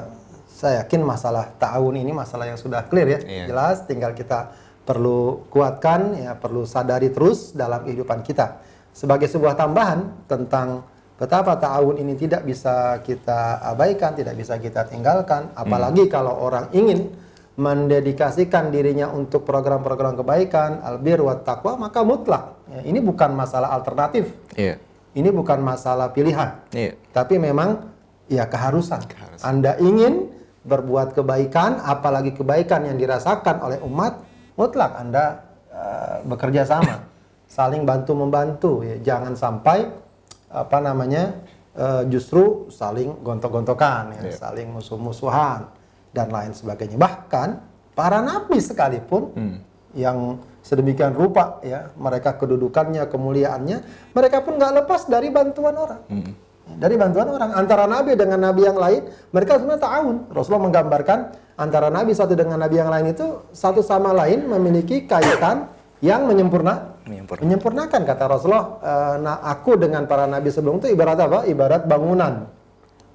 saya yakin masalah ta'awun ini masalah yang sudah clear ya. Iya. Jelas tinggal kita perlu kuatkan ya, perlu sadari terus dalam kehidupan kita. Sebagai sebuah tambahan tentang Betapa ta'awun ini tidak bisa kita abaikan, tidak bisa kita tinggalkan. Apalagi hmm. kalau orang ingin mendedikasikan dirinya untuk program-program kebaikan, albir wa taqwa, maka mutlak. Ya, ini bukan masalah alternatif. Yeah. Ini bukan masalah pilihan. Yeah. Tapi memang ya keharusan. keharusan. Anda ingin berbuat kebaikan, apalagi kebaikan yang dirasakan oleh umat, mutlak Anda uh, bekerja sama, saling bantu membantu. Ya. Jangan sampai apa namanya uh, justru saling gontok-gontokan, ya, yeah. saling musuh-musuhan dan lain sebagainya. Bahkan para nabi sekalipun hmm. yang sedemikian rupa ya mereka kedudukannya, kemuliaannya, mereka pun nggak lepas dari bantuan orang. Hmm. Dari bantuan orang antara nabi dengan nabi yang lain, mereka sebenarnya tahun. Rasulullah menggambarkan antara nabi satu dengan nabi yang lain itu satu sama lain memiliki kaitan yang menyempurna Menyempurna. menyempurnakan kata Rasulullah e, nah aku dengan para nabi sebelum itu ibarat apa ibarat bangunan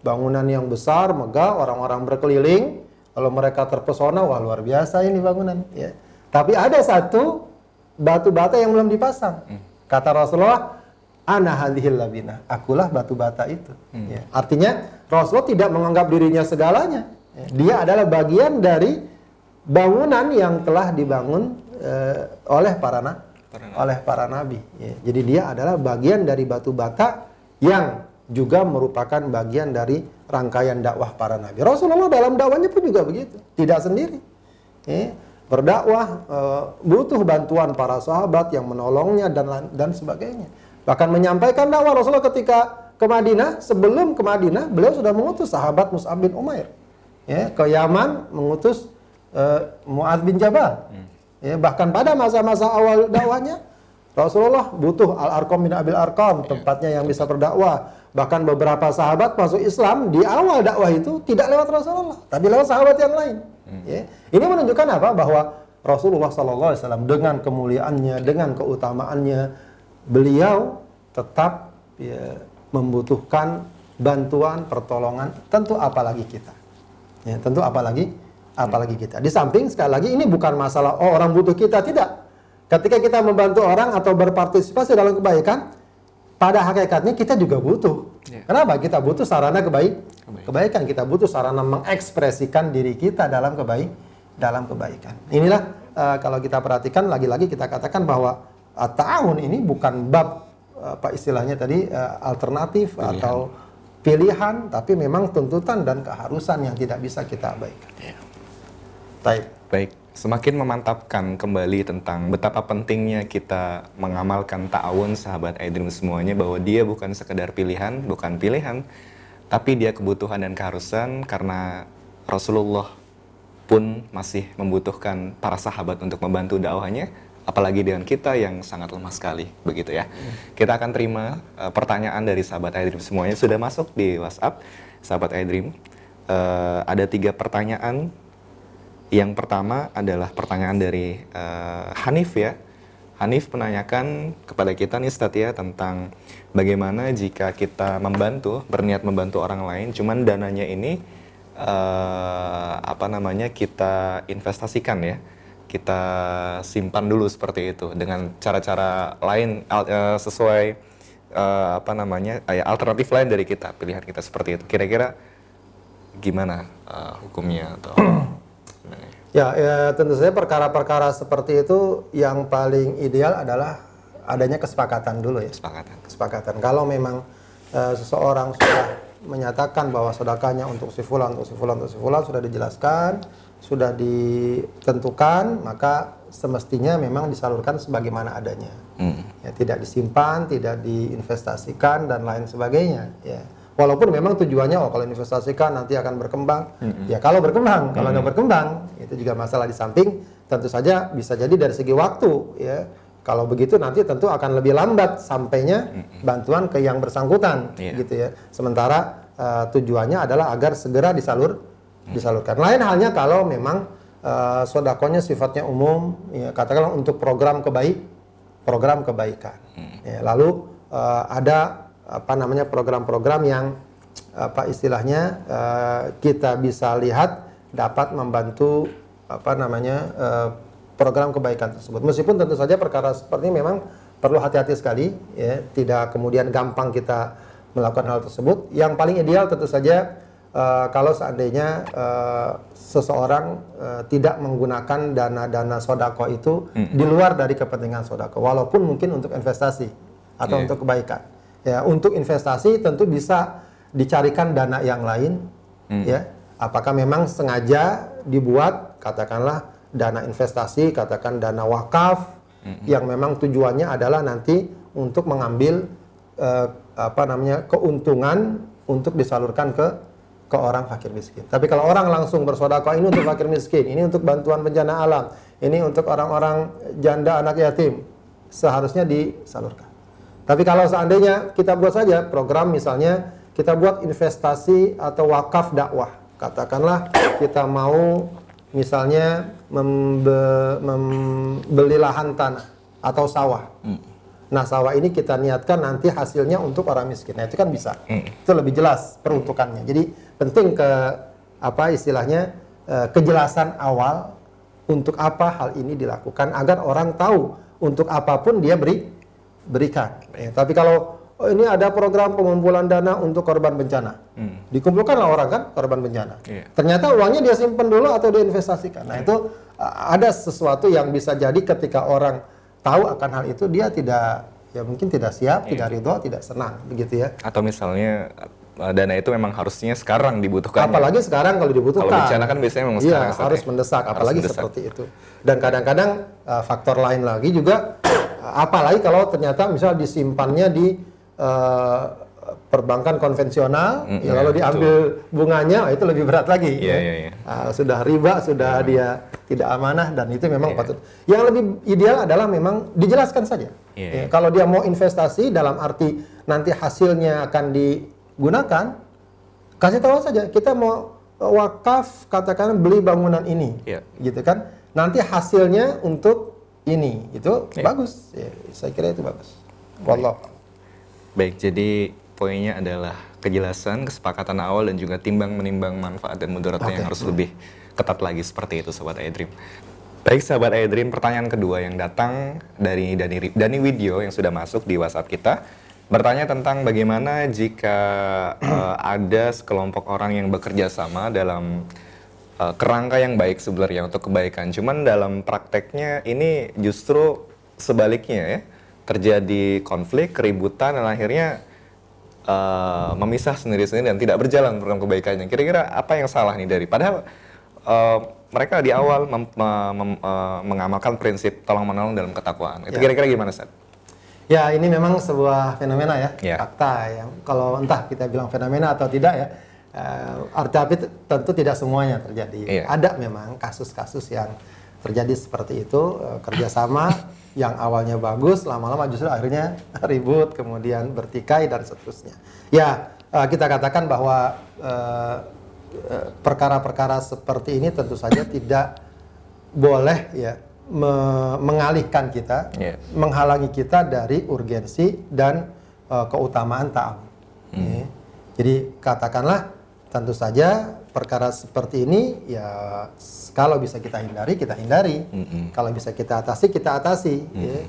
bangunan yang besar megah orang-orang berkeliling kalau mereka terpesona wah luar biasa ini bangunan ya tapi ada satu batu bata yang belum dipasang hmm. kata Rasulullah ana hadhil labina akulah batu bata itu hmm. ya. artinya Rasulullah tidak menganggap dirinya segalanya ya. dia adalah bagian dari bangunan yang telah dibangun uh, oleh para na para oleh para nabi. Ya. Jadi dia adalah bagian dari batu bata yang juga merupakan bagian dari rangkaian dakwah para nabi. Rasulullah dalam dakwanya pun juga begitu, tidak sendiri. Ya. berdakwah uh, butuh bantuan para sahabat yang menolongnya dan dan sebagainya. Bahkan menyampaikan dakwah Rasulullah ketika ke Madinah, sebelum ke Madinah beliau sudah mengutus sahabat Mus'ab bin Umair ya ke Yaman mengutus uh, Muadz bin Jabal. Hmm. Ya, bahkan pada masa-masa awal dakwahnya Rasulullah butuh Al-Arqam bin Abil Arqam tempatnya yang bisa berdakwah. Bahkan beberapa sahabat masuk Islam di awal dakwah itu tidak lewat Rasulullah, tapi lewat sahabat yang lain. Hmm. Ya. Ini menunjukkan apa? Bahwa Rasulullah SAW dengan kemuliaannya, dengan keutamaannya, beliau tetap ya, membutuhkan bantuan, pertolongan. Tentu apalagi kita. Ya, tentu apalagi apalagi kita. Di samping sekali lagi ini bukan masalah oh orang butuh kita tidak. Ketika kita membantu orang atau berpartisipasi dalam kebaikan, pada hakikatnya kita juga butuh. Yeah. Kenapa? Kita butuh sarana kebaik kebaikan. kebaikan. Kita butuh sarana mengekspresikan diri kita dalam kebaik dalam kebaikan. Inilah uh, kalau kita perhatikan lagi-lagi kita katakan bahwa uh, tahun ini bukan bab uh, apa istilahnya tadi uh, alternatif pilihan. atau pilihan, tapi memang tuntutan dan keharusan yang tidak bisa kita abaikan. Yeah. Baik. Baik. Semakin memantapkan kembali tentang betapa pentingnya kita mengamalkan ta'awun sahabat Aidrim semuanya bahwa dia bukan sekedar pilihan, bukan pilihan, tapi dia kebutuhan dan keharusan karena Rasulullah pun masih membutuhkan para sahabat untuk membantu dakwahnya, apalagi dengan kita yang sangat lemah sekali, begitu ya. Kita akan terima uh, pertanyaan dari sahabat iDream semuanya sudah masuk di WhatsApp sahabat iDream. Uh, ada tiga pertanyaan yang pertama adalah pertanyaan dari uh, Hanif ya. Hanif menanyakan kepada kita nih Statia tentang bagaimana jika kita membantu, berniat membantu orang lain, cuman dananya ini uh, apa namanya kita investasikan ya, kita simpan dulu seperti itu dengan cara-cara lain uh, sesuai uh, apa namanya uh, alternatif lain dari kita, pilihan kita seperti itu. Kira-kira gimana uh, hukumnya atau Ya, ya tentu saja perkara-perkara seperti itu yang paling ideal adalah adanya kesepakatan dulu ya. Kesepakatan. Kesepakatan. Kalau memang uh, seseorang sudah menyatakan bahwa sedekahnya untuk si fulan, untuk si fulan, untuk si fulan sudah dijelaskan, sudah ditentukan, maka semestinya memang disalurkan sebagaimana adanya. Hmm. Ya, tidak disimpan, tidak diinvestasikan dan lain sebagainya. Ya Walaupun memang tujuannya oh kalau investasikan nanti akan berkembang. Mm-hmm. Ya kalau berkembang, kalau nggak mm-hmm. berkembang itu juga masalah di samping tentu saja bisa jadi dari segi waktu ya. Kalau begitu nanti tentu akan lebih lambat sampainya bantuan ke yang bersangkutan yeah. gitu ya. Sementara uh, tujuannya adalah agar segera disalur mm-hmm. disalurkan. Lain halnya kalau memang uh, sodakonya sifatnya umum ya katakanlah untuk program kebaik program kebaikan. Mm-hmm. Ya, lalu uh, ada apa namanya program-program yang apa istilahnya uh, kita bisa lihat dapat membantu apa namanya uh, program kebaikan tersebut. Meskipun tentu saja perkara seperti ini memang perlu hati-hati sekali ya, tidak kemudian gampang kita melakukan hal tersebut. Yang paling ideal tentu saja uh, kalau seandainya uh, seseorang uh, tidak menggunakan dana-dana sodako itu mm -hmm. di luar dari kepentingan sodako, walaupun mungkin untuk investasi atau yeah. untuk kebaikan. Ya, untuk investasi tentu bisa dicarikan dana yang lain, hmm. ya. Apakah memang sengaja dibuat katakanlah dana investasi, katakan dana wakaf hmm. yang memang tujuannya adalah nanti untuk mengambil uh, apa namanya keuntungan untuk disalurkan ke ke orang fakir miskin. Tapi kalau orang langsung bersodako ini untuk fakir miskin, ini untuk bantuan bencana alam, ini untuk orang-orang janda anak yatim, seharusnya disalurkan. Tapi kalau seandainya kita buat saja program misalnya kita buat investasi atau wakaf dakwah. Katakanlah kita mau misalnya membe, membeli lahan tanah atau sawah. Hmm. Nah sawah ini kita niatkan nanti hasilnya untuk orang miskin. Nah itu kan bisa. Hmm. Itu lebih jelas peruntukannya. Jadi penting ke apa istilahnya eh, kejelasan awal untuk apa hal ini dilakukan agar orang tahu untuk apa pun dia beri berikan. Ya, tapi kalau oh, ini ada program pengumpulan dana untuk korban bencana, hmm. dikumpulkanlah orang kan korban bencana. Yeah. Ternyata uangnya dia simpan dulu atau diinvestasikan. Nah yeah. itu ada sesuatu yang bisa jadi ketika orang tahu akan hal itu dia tidak ya mungkin tidak siap, yeah. tidak ridho, tidak senang begitu ya. Atau misalnya dana itu memang harusnya sekarang dibutuhkan. Apalagi sekarang kalau dibutuhkan. Kalau bencana kan biasanya memang iya, sekarang. Ustaz, harus ya. mendesak, Harus apalagi mendesak. seperti itu. Dan kadang-kadang uh, faktor lain lagi juga, apalagi kalau ternyata misal disimpannya di uh, perbankan konvensional, Mm, ya lalu diambil bunganya, itu lebih berat lagi. Iya, ya. iya, iya. Uh, sudah riba, sudah dia tidak amanah, dan itu memang Iya. patut. Yang lebih ideal adalah memang dijelaskan saja. Iya, Ya, iya. Kalau dia mau investasi dalam arti nanti hasilnya akan digunakan, kasih tahu saja kita mau wakaf katakan beli bangunan ini, Iya. gitu kan? Nanti hasilnya untuk ini, itu Iya. bagus. Ya, saya kira itu bagus. Wallah. Baik, jadi poinnya adalah kejelasan, kesepakatan awal dan juga timbang menimbang manfaat dan mudaratnya yang harus lebih ketat lagi seperti itu sahabat iDream. Baik sahabat iDream, pertanyaan kedua yang datang dari Dani, Dani Widyo yang sudah masuk di WhatsApp kita bertanya tentang bagaimana jika eh, ada sekelompok orang yang bekerja sama dalam eh, kerangka yang baik sebenarnya untuk kebaikan. Cuman dalam prakteknya ini justru sebaliknya ya terjadi konflik, keributan dan akhirnya eh, memisah sendiri-sendiri dan tidak berjalan program kebaikannya. Kira-kira apa yang salah nih dari padahal eh, mereka di awal mem- mem- mem- eh, mengamalkan prinsip tolong menolong dalam ketakwaan. Itu Ya. kira-kira gimana, Ustaz? Ya, ini memang sebuah fenomena ya, Ya. fakta yang kalau entah kita bilang fenomena atau tidak ya, arti tapi tentu tidak semuanya terjadi. Iya. Ada memang kasus-kasus yang terjadi seperti itu, eh, kerjasama yang awalnya bagus, lama-lama justru akhirnya ribut, kemudian bertikai dan seterusnya. Ya, eh, kita katakan bahwa perkara-perkara seperti ini tentu saja tidak boleh ya me- mengalihkan kita, Iya. menghalangi kita dari urgensi dan uh, keutamaan ta'awun. Ya. Jadi katakanlah tentu saja perkara seperti ini ya kalau bisa kita hindari kita hindari, Mm-mm. kalau bisa kita atasi kita atasi. ya.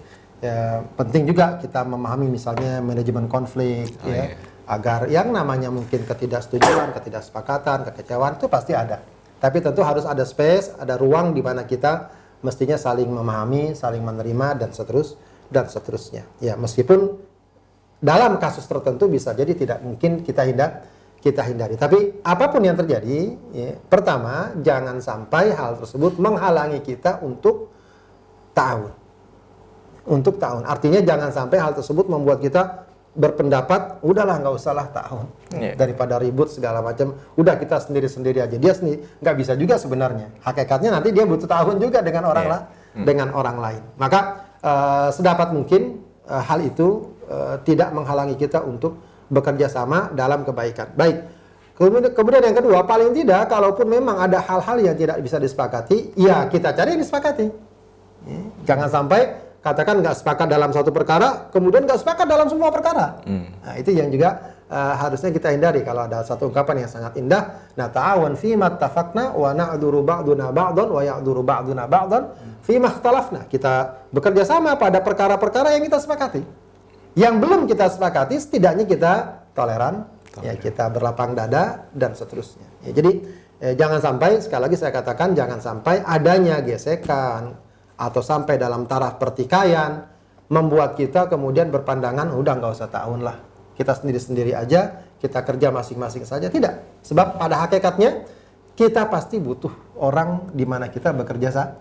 Ya, penting juga kita memahami misalnya manajemen konflik Oh, ya iya. agar yang namanya mungkin ketidaksetujuan, ketidaksepakatan, kekecewaan itu pasti ada. Tapi tentu harus ada space, ada ruang di mana kita mestinya saling memahami, saling menerima dan seterus dan seterusnya. Ya, meskipun dalam kasus tertentu bisa jadi tidak mungkin kita hindar kita hindari. Tapi apa pun yang terjadi, ya, pertama jangan sampai hal tersebut menghalangi kita untuk tahun. Untuk tahun. Artinya jangan sampai hal tersebut membuat kita berpendapat udahlah nggak usahlah tahun Iya. daripada ribut segala macam udah kita sendiri sendiri aja dia sendiri nggak bisa juga sebenarnya hakikatnya nanti dia butuh tahun juga dengan orang Iya. lah dengan orang lain maka eh, sedapat mungkin eh, hal itu eh, tidak menghalangi kita untuk bekerja sama dalam kebaikan baik kemudian yang kedua paling tidak kalaupun memang ada hal-hal yang tidak bisa disepakati ya kita cari yang disepakati Ya, Jangan sampai katakan nggak sepakat dalam satu perkara, kemudian nggak sepakat dalam semua perkara. Nah, itu yang juga uh, harusnya kita hindari kalau ada satu ungkapan yang sangat indah. Nah, ta'awan fi mattafaqna wa na'duru ba'duna ba'dan wa ya'duru ba'duna ba'dan fi makhtalafna. Kita bekerja sama pada perkara-perkara yang kita sepakati. Yang belum kita sepakati, setidaknya kita toleran, ya kita berlapang dada dan seterusnya. Ya, jadi eh, jangan sampai sekali lagi saya katakan jangan sampai adanya gesekan atau sampai dalam taraf pertikaian membuat kita kemudian berpandangan udah nggak usah tahun lah. Kita sendiri-sendiri aja kita kerja masing-masing saja. Tidak. Sebab pada hakikatnya kita pasti butuh orang di mana kita bekerja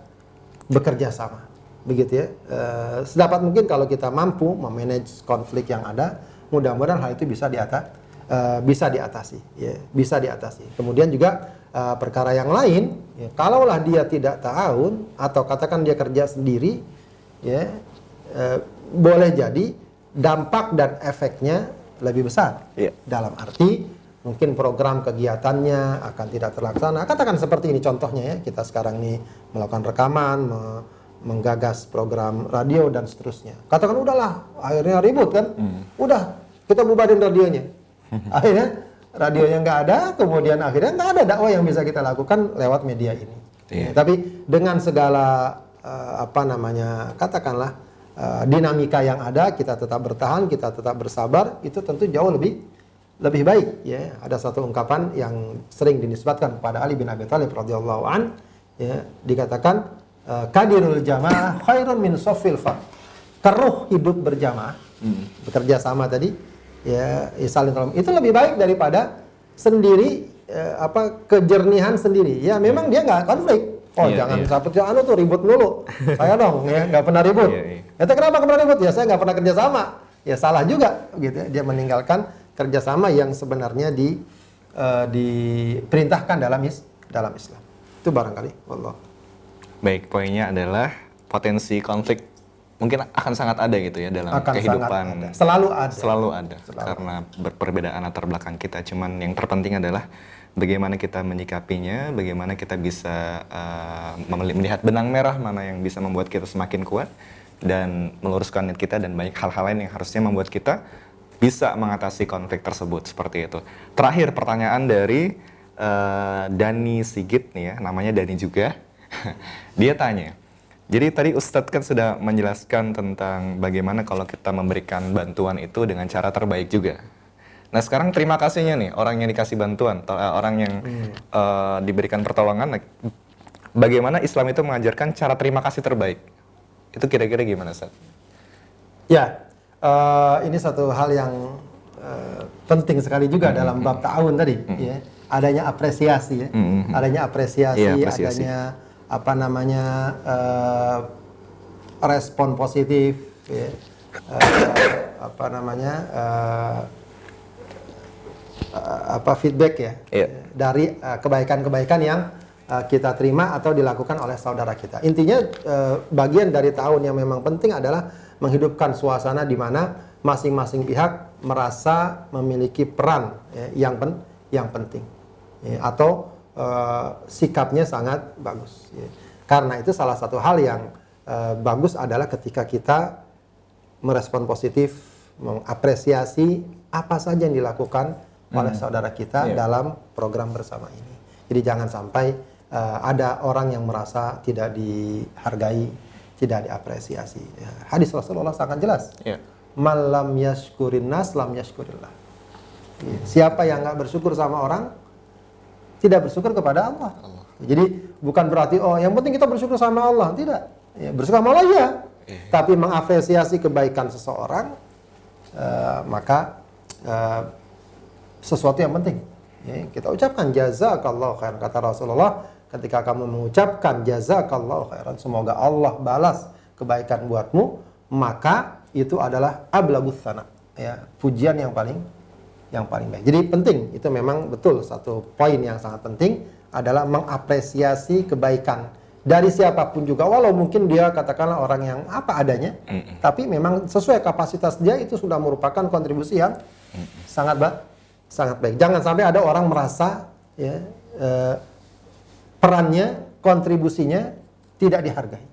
bekerja sama begitu ya Eh, sedapat mungkin kalau kita mampu memanage konflik yang ada mudah-mudahan hal itu bisa diata eh, bisa diatasi ya bisa diatasi kemudian juga eh, perkara yang lain ya, kalaulah dia tidak tahun atau katakan dia kerja sendiri ya eh, boleh jadi dampak dan efeknya lebih besar Iya. dalam arti mungkin program kegiatannya akan tidak terlaksana. Katakan seperti ini contohnya ya, kita sekarang ini melakukan rekaman, me- menggagas program radio dan seterusnya. Katakan udahlah, akhirnya ribut kan, udah kita bubarin radionya. akhirnya radionya nggak ada, kemudian akhirnya nggak ada dakwah yang bisa kita lakukan lewat media ini. Iya. Ya, tapi dengan segala eh, apa namanya, katakanlah eh, dinamika yang ada, kita tetap bertahan, kita tetap bersabar, itu tentu jauh lebih lebih baik ya ada satu ungkapan yang sering dinisbatkan kepada Ali bin Abi Thalib radhiyallahu an ya dikatakan eh, kadirul jamaah khairun min sofil fard keruh hidup berjamaah bekerja sama tadi ya, ya saling tolong. Itu lebih baik daripada sendiri eh, apa kejernihan sendiri. Ya memang dia nggak konflik. Oh Iya, jangan iya. seperti anu tuh ribut mulu. saya dong ya nggak pernah ribut. Iya, iya. Itu kenapa pernah ribut? Ya saya nggak pernah kerjasama. Ya salah juga gitu. Dia meninggalkan kerjasama yang sebenarnya di eh, diperintahkan dalam is dalam Islam. Itu barangkali. Allah. Baik, poinnya adalah potensi konflik mungkin akan sangat ada gitu ya dalam Akan kehidupan. ada. Selalu ada. Selalu ada. Selalu. Karena berperbedaan latar belakang kita. Cuman yang terpenting adalah bagaimana kita menyikapinya, bagaimana kita bisa uh, melihat benang merah mana yang bisa membuat kita semakin kuat dan meluruskan niat kita dan banyak hal-hal lain yang harusnya membuat kita bisa mengatasi konflik tersebut seperti itu. Terakhir pertanyaan dari uh, Dani Sigit nih ya, namanya Dani juga. Dia tanya, jadi tadi Ustadz kan sudah menjelaskan tentang bagaimana kalau kita memberikan bantuan itu dengan cara terbaik juga. Nah sekarang terima kasihnya nih orang yang dikasih bantuan, eh, orang yang eh, diberikan pertolongan, bagaimana Islam itu mengajarkan cara terima kasih terbaik? Itu kira-kira gimana Ustadz? Ya, eh, ini satu hal yang eh, penting sekali juga dalam bab ta'awun tadi, ya. Adanya apresiasi ya. Mm-hmm. Adanya apresiasi, Iya, apresiasi. adanya apa namanya eh, respon positif ya. Eh, apa namanya? eh, eh, apa feedback ya Iya. dari eh, kebaikan-kebaikan yang eh, kita terima atau dilakukan oleh saudara kita. Intinya eh, bagian dari tahun yang memang penting adalah menghidupkan suasana di mana masing-masing pihak merasa memiliki peran ya, yang pen, yang penting ya, atau eh, sikapnya sangat bagus. ya. Karena itu salah satu hal yang eh, bagus adalah ketika kita merespon positif, mengapresiasi apa saja yang dilakukan oleh saudara kita Iya. dalam program bersama ini. Jadi jangan sampai uh, ada orang yang merasa tidak dihargai, tidak diapresiasi. Ya, Hadis Rasulullah sangat jelas. Iya. Malam yashkurin nas lam yashkurillah. Ya, Siapa yang nggak bersyukur sama orang, tidak bersyukur kepada Allah. Jadi bukan berarti oh yang penting kita bersyukur sama Allah, tidak. Ya, bersyukur sama Allah ya, tapi mengapresiasi kebaikan seseorang, eh, maka eh, sesuatu yang penting. Ya, kita ucapkan jazakallah khairan kata Rasulullah ketika kamu mengucapkan jazakallah khairan semoga Allah balas kebaikan buatmu maka itu adalah ablagus sana ya pujian yang paling yang paling baik. Jadi penting itu memang betul satu poin yang sangat penting adalah mengapresiasi kebaikan dari siapa pun juga walau mungkin dia katakanlah orang yang apa adanya tapi memang sesuai kapasitas dia itu sudah merupakan kontribusi yang sangat baik sangat baik. Jangan sampai ada orang merasa ya eh, perannya, kontribusinya tidak dihargai.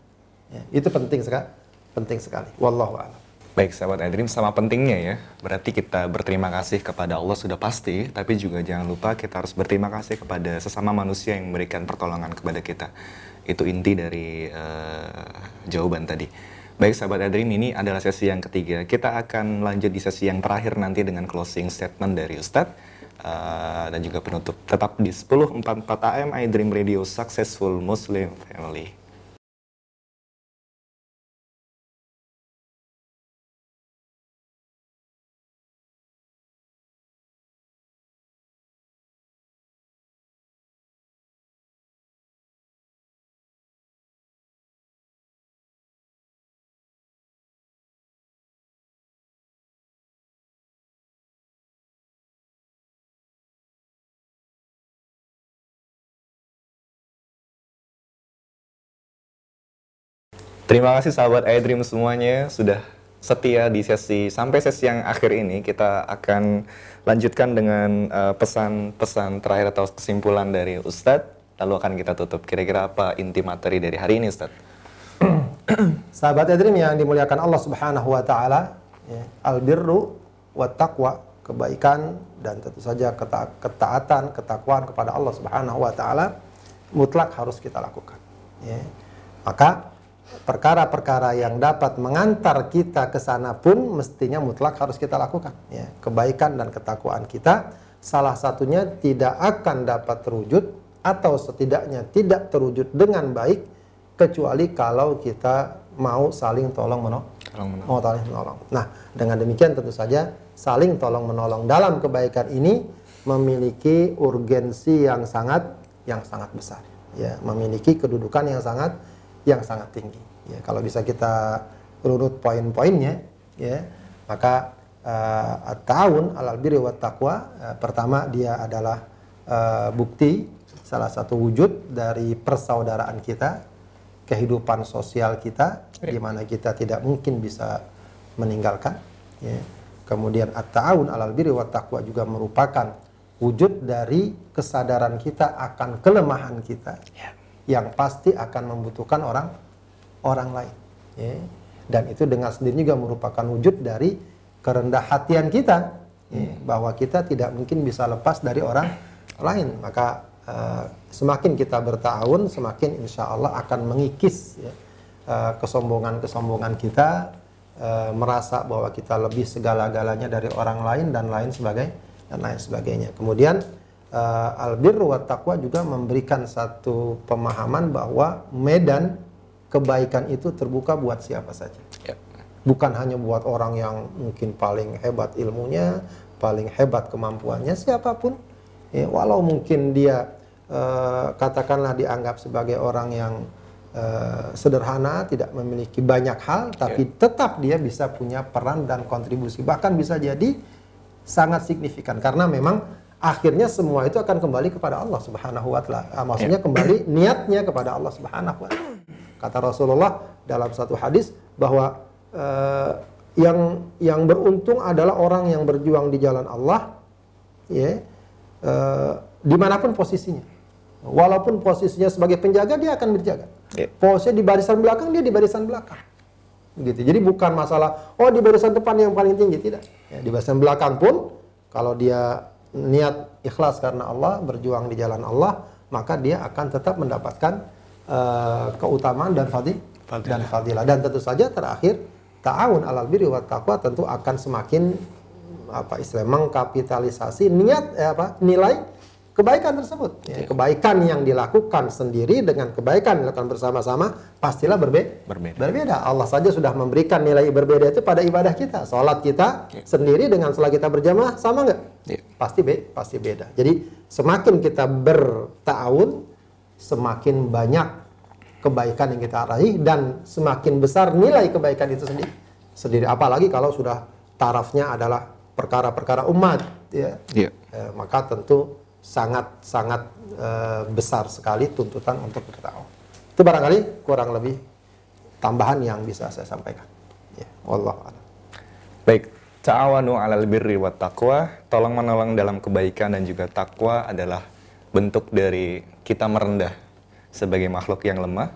Ya, itu penting sekali, penting sekali. Wallahu a'lam. Baik sahabat iDream, sama pentingnya ya. Berarti kita berterima kasih kepada Allah sudah pasti, tapi juga jangan lupa kita harus berterima kasih kepada sesama manusia yang memberikan pertolongan kepada kita. Itu inti dari eh, jawaban tadi. Baik sahabat iDream, ini adalah sesi yang ketiga. Kita akan lanjut di sesi yang terakhir nanti dengan closing statement dari Ustadz. eh, dan juga penutup. Tetap di 1044 AM iDream Radio Successful Muslim Family. Terima kasih sahabat iDream semuanya sudah setia di sesi sampai sesi yang akhir ini kita akan lanjutkan dengan eh, pesan-pesan terakhir atau kesimpulan dari Ustadz lalu akan kita tutup kira-kira apa inti materi dari hari ini Ustadz? Sahabat Edrim yang dimuliakan Allah Subhanahu wa taala, ya, albirru wa taqwa, kebaikan dan tentu saja keta- ketaatan, ketakwaan kepada Allah Subhanahu wa taala mutlak harus kita lakukan. Ya. Maka perkara-perkara yang dapat mengantar kita ke sana pun mestinya mutlak harus kita lakukan. Ya. Kebaikan dan ketakwaan kita salah satunya tidak akan dapat terwujud atau setidaknya tidak terwujud dengan baik kecuali kalau kita mau saling tolong menolong. Mau saling menolong. Nah, dengan demikian tentu saja saling tolong menolong dalam kebaikan ini memiliki urgensi yang sangat yang sangat besar ya memiliki kedudukan yang sangat yang sangat tinggi ya kalau bisa kita urut poin-poinnya ya maka uh, tahun alal birri wa taqwa uh, pertama dia adalah uh, bukti salah satu wujud dari persaudaraan kita kehidupan sosial kita di mana kita tidak mungkin bisa meninggalkan ya. kemudian at-ta'awun alal birri wa taqwa juga merupakan wujud dari kesadaran kita akan kelemahan kita ya. Yang pasti akan membutuhkan orang orang lain ya. dan itu dengan sendiri juga merupakan wujud dari kerendah hatian kita ya. bahwa kita tidak mungkin bisa lepas dari orang lain maka uh, semakin kita bertahun semakin insya Allah akan mengikis ya, uh, kesombongan-kesombongan kita uh, merasa bahwa kita lebih segala-galanya dari orang lain dan lain sebagainya dan lain sebagainya. Kemudian uh, albirru wa taqwa juga memberikan satu pemahaman bahwa medan kebaikan itu terbuka buat siapa saja. Ya. Bukan hanya buat orang yang mungkin paling hebat ilmunya, paling hebat kemampuannya, siapa pun. Ya, walau mungkin dia uh, katakanlah dianggap sebagai orang yang uh, sederhana, tidak memiliki banyak hal, tapi ya. tetap dia bisa punya peran dan kontribusi. Bahkan bisa jadi sangat signifikan karena memang akhirnya semua itu akan kembali kepada Allah Subhanahu wa taala. Ah, maksudnya ya. kembali niatnya kepada Allah Subhanahu wa taala. Kata Rasulullah dalam satu hadis bahwa uh, yang yang beruntung adalah orang yang berjuang di jalan Allah ya uh, di mana pun posisinya. Walaupun posisinya sebagai penjaga dia akan berjaga. Ya. Posisinya di barisan belakang dia di barisan belakang gitu. Jadi bukan masalah oh di barisan depan yang paling tinggi tidak. Ya, di barisan belakang pun kalau dia niat ikhlas karena Allah, berjuang di jalan Allah, maka dia akan tetap mendapatkan uh, keutamaan dan fadil fadilah. dan fadilah. Dan tentu saja terakhir ta'awun alal birri wa taqwa tentu akan semakin apa istilah mengkapitalisasi niat eh, apa nilai kebaikan tersebut. Ya, kebaikan yang dilakukan sendiri dengan kebaikan yang dilakukan bersama-sama pastilah berbe berbeda. Berbeda. Allah saja sudah memberikan nilai berbeda itu pada ibadah kita. Sholat kita ya. sendiri dengan sholat kita berjamaah sama nggak? Ya. Pasti be pasti beda. Jadi semakin kita bertahun, semakin banyak kebaikan yang kita raih dan semakin besar nilai kebaikan itu sendiri. Sendiri. Apalagi kalau sudah tarafnya adalah perkara-perkara umat, ya. ya. Eh, maka tentu sangat-sangat e, besar sekali tuntutan untuk bertahu. Itu barangkali kurang lebih tambahan yang bisa saya sampaikan. Ya, Allah Baik, ta'awanu 'alal birri wa taqwa, tolong menolong dalam kebaikan dan juga takwa adalah bentuk dari kita merendah sebagai makhluk yang lemah,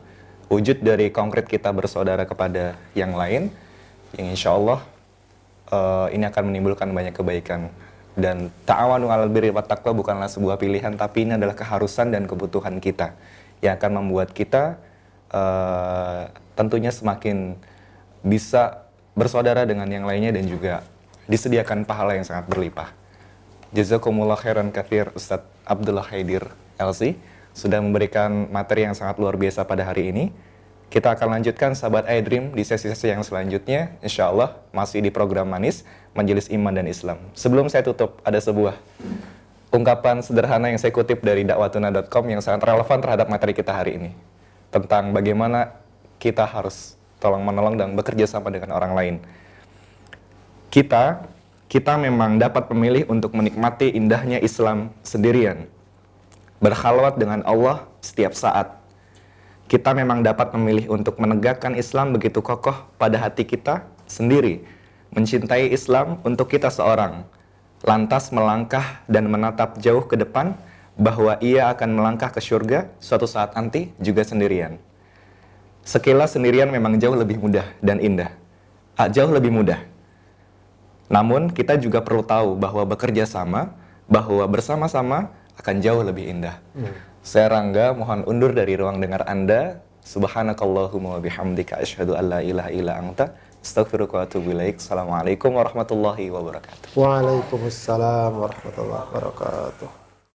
wujud dari konkret kita bersaudara kepada yang lain, yang insya Allah uh, ini akan menimbulkan banyak kebaikan dan ta'awanu 'alal birri wat taqwa bukanlah sebuah pilihan tapi ini adalah keharusan dan kebutuhan kita yang akan membuat kita uh, tentunya semakin bisa bersaudara dengan yang lainnya dan juga disediakan pahala yang sangat berlimpah. Jazakumullah khairan kafir Ustadz Abdullah Haidir LC sudah memberikan materi yang sangat luar biasa pada hari ini. Kita akan lanjutkan sahabat iDream di sesi-sesi yang selanjutnya. Insya Allah masih di program Manis, Majelis Iman dan Islam. Sebelum saya tutup, ada sebuah ungkapan sederhana yang saya kutip dari dakwatuna.com yang sangat relevan terhadap materi kita hari ini. Tentang bagaimana kita harus tolong menolong dan bekerja sama dengan orang lain. Kita, kita memang dapat memilih untuk menikmati indahnya Islam sendirian. Berkhalwat dengan Allah setiap saat kita memang dapat memilih untuk menegakkan Islam begitu kokoh pada hati kita sendiri, mencintai Islam untuk kita seorang, lantas melangkah dan menatap jauh ke depan bahwa ia akan melangkah ke surga suatu saat nanti juga sendirian. Sekilas sendirian memang jauh lebih mudah dan indah. Ah, jauh lebih mudah. Namun kita juga perlu tahu bahwa bekerja sama, bahwa bersama-sama akan jauh lebih indah. Hmm. Saya Rangga, mohon undur dari ruang dengar Anda. Subhanakallahumma wa bihamdika asyhadu an la ilaha illa anta astaghfiruka wa atubu ilaik. Assalamualaikum warahmatullahi wabarakatuh. Waalaikumsalam warahmatullahi wabarakatuh.